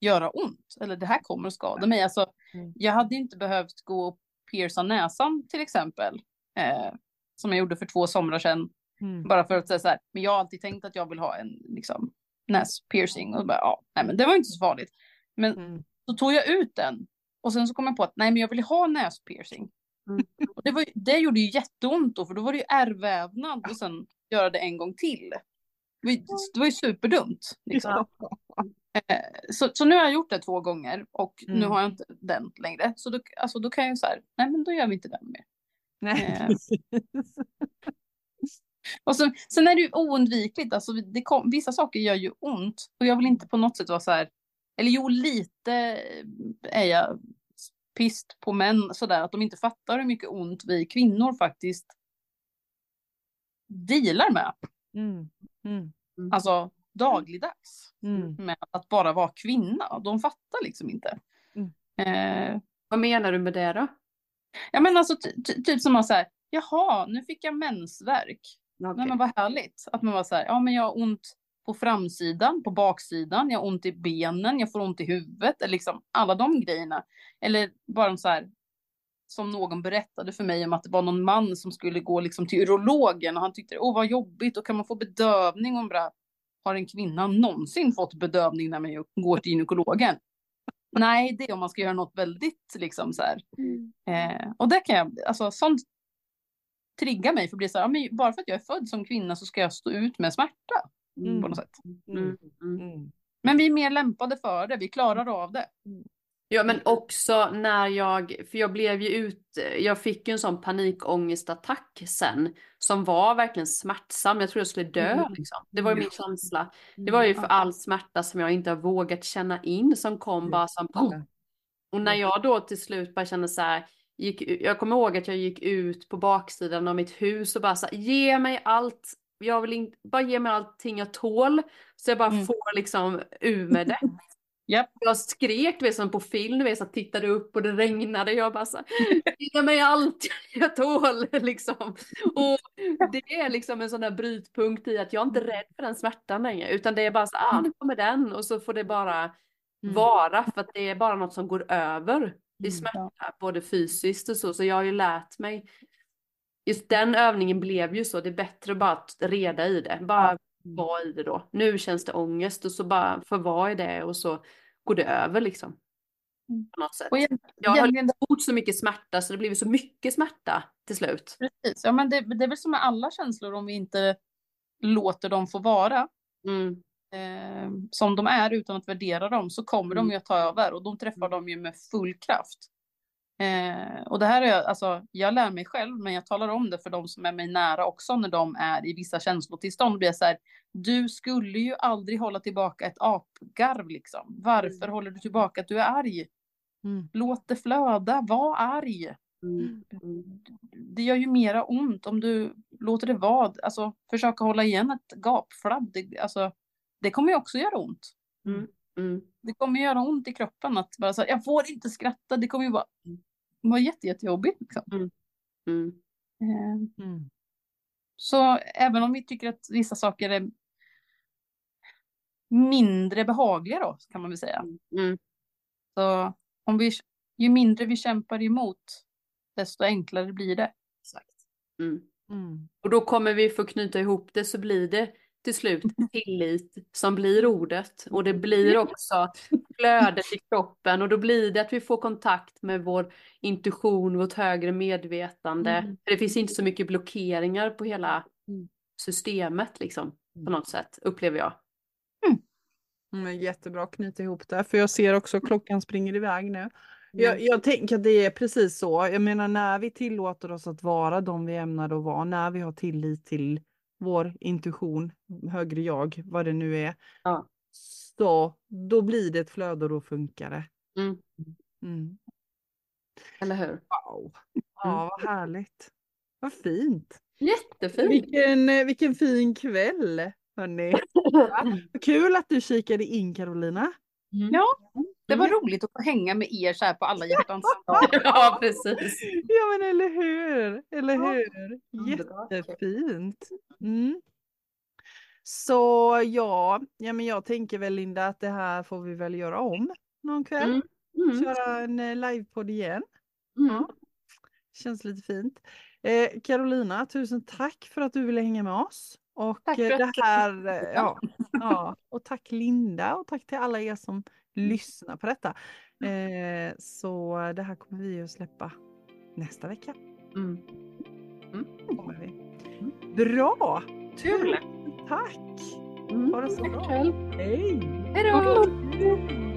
göra ont. Eller det här kommer att skada mig. Alltså, Mm. jag hade inte behövt gå och pierca näsan till exempel. Eh, som jag gjorde för två somrar sedan. Mm. Bara för att säga så här, men jag har alltid tänkt att jag vill ha en liksom, näspiercing. Och bara, ja, nej, men det var inte så farligt. Men Mm. Så tog jag ut den. Och sen så kom jag på att nej, men jag vill ha näspiercing. Mm. Och det, var, det gjorde ju jätteont då, för då var det ju ärrvävnad och sen göra det en gång till. Det var ju, det var ju superdumt. Liksom. Eh, Så, så nu har jag gjort det två gånger och nu Mm. har jag inte den längre. Så då, alltså, då kan jag ju så här, nej men då gör vi inte den mer. Nej, Eh. Och så, sen är det ju oundvikligt, alltså det kom, vissa saker gör ju ont och jag vill inte på något sätt vara så här, eller jo lite är jag pist på män sådär att de inte fattar hur mycket ont vi kvinnor faktiskt dealar med, Mm. Mm. alltså dagligdags Mm. med att bara vara kvinna. De fattar liksom inte. Mm. Eh, Vad menar du med det då? ja men alltså ty, ty, typ som att säga, jaha nu fick jag mensvärk. Okej. Nej men vad härligt. Att man var så här, ja men jag har ont på framsidan, på baksidan, jag har ont i benen, jag får ont i huvudet, eller liksom alla de grejerna. Eller bara så här, som någon berättade för mig om att det var någon man som skulle gå liksom till urologen och han tyckte, åh vad jobbigt, och kan man få bedövning? Och bara, har en kvinna någonsin fått bedövning när man går till gynekologen? Nej, det är om man ska göra något väldigt liksom så här. Eh, och det kan jag, alltså sånt triggar mig för att bli så här, ja, bara för att jag är född som kvinna så ska jag stå ut med smärta Mm. på något sätt. Mm. Mm. Mm. Men vi är mer lämpade för det, vi klarar av det. Ja men också när jag, för jag blev ju ut, jag fick ju en sån panikångestattack sen som var verkligen smärtsam. Jag tror jag skulle dö Mm. liksom. Det var ju min känsla. Det var ju för all smärta som jag inte har vågat känna in som kom Mm. bara som pong. Och när jag då till slut bara kände så här, gick, jag kommer ihåg att jag gick ut på baksidan av mitt hus och bara så här, ge mig allt, jag vill inte, bara ge mig allting jag tål. Så jag bara Mm. får liksom ur med det. Japp. Jag skrek du vet, som på film, du vet, så tittade upp och det regnade. Jag bara så ge mig allt jag tål liksom. Och det är liksom en sån där brytpunkt i att jag inte är rädd för den smärtan längre. Utan det är bara så ah nu kommer den och så får det bara Mm. vara för att det är bara något som går över. Är Mm, smärta både fysiskt och så. Så jag har ju lärt mig. Just den övningen blev ju så. Det är bättre bara att reda i det. Bara vara i det då. Nu känns det ångest och så bara få vara i det och så går det över liksom. Mm. På något sätt. Egent- Jag har egentligen, gjort så mycket smärta så det blev så mycket smärta till slut. precis. Ja, men det, det är väl som med alla känslor om vi inte låter dem få vara Mm. eh, som de är utan att värdera dem så kommer Mm. de ju att ta över och då träffar de ju med full kraft. Eh, och det här är jag, alltså, jag lär mig själv men jag talar om det för de som är mig nära också när de är i vissa känslotillstånd. Blir jag så här, du skulle ju aldrig hålla tillbaka ett apgarv liksom. Varför håller du tillbaka att du är arg? Mm. Låt det flöda, var arg. Mm. Mm. Det gör ju mera ont om du låter det vara. Alltså försöka hålla igen ett gapflabb. Det, alltså, det kommer ju också göra ont. Mm. Det kommer göra ont i kroppen att bara så här, jag får inte skratta. Det kommer ju vara, vara jätte, jättejobbigt. Liksom. Mm. Eh, Mm. Så även om vi tycker att vissa saker är mindre behagliga då, kan man väl säga. Mm. Så om vi, ju mindre vi kämpar emot, desto enklare blir det. Exakt. Mm. Mm. Och då kommer vi få knyta ihop det så blir det till slut tillit som blir ordet och det blir också flödet i kroppen och då blir det att vi får kontakt med vår intuition, vårt högre medvetande. Mm. För det finns inte så mycket blockeringar på hela Mm. systemet liksom på Mm. något sätt upplever jag. Mm, jättebra att knyta ihop det, för jag ser också att klockan springer iväg nu. Jag, Mm. jag tänker att det är precis så. Jag menar när vi tillåter oss att vara de vi ämnar att vara, när vi har tillit till vår intuition, högre jag, vad det nu är. Ja. Så då blir det ett flöde och då funkar det. Mm. Mm. Eller hur? Wow. Ja, vad härligt. Vad fint. Jättefint. Vilken, eh, vilken fin kväll, hörni. Vad Kul att du kikade in Carolina. Ja, det var roligt att få hänga med er så här på alla hjärtans dag. ja, precis. Ja men eller hur, eller Ja. hur. Jättefint. Mm. Så ja, ja men jag tänker väl Linda att det här får vi väl göra om någon kväll. Mm. Mm. Köra en eh, livepodd igen. Mm. Ja. Känns lite fint. Eh, Carolina, tusen tack för att du ville hänga med oss. Och Tack för eh, att det här, ja, ja, och tack Linda och tack till alla er som lyssnar på detta. Eh, så det här kommer vi att släppa nästa vecka. Mm. Kommer vi. Bra! Kul. Tack! Mm. Ha det så bra. Hej! Hej då!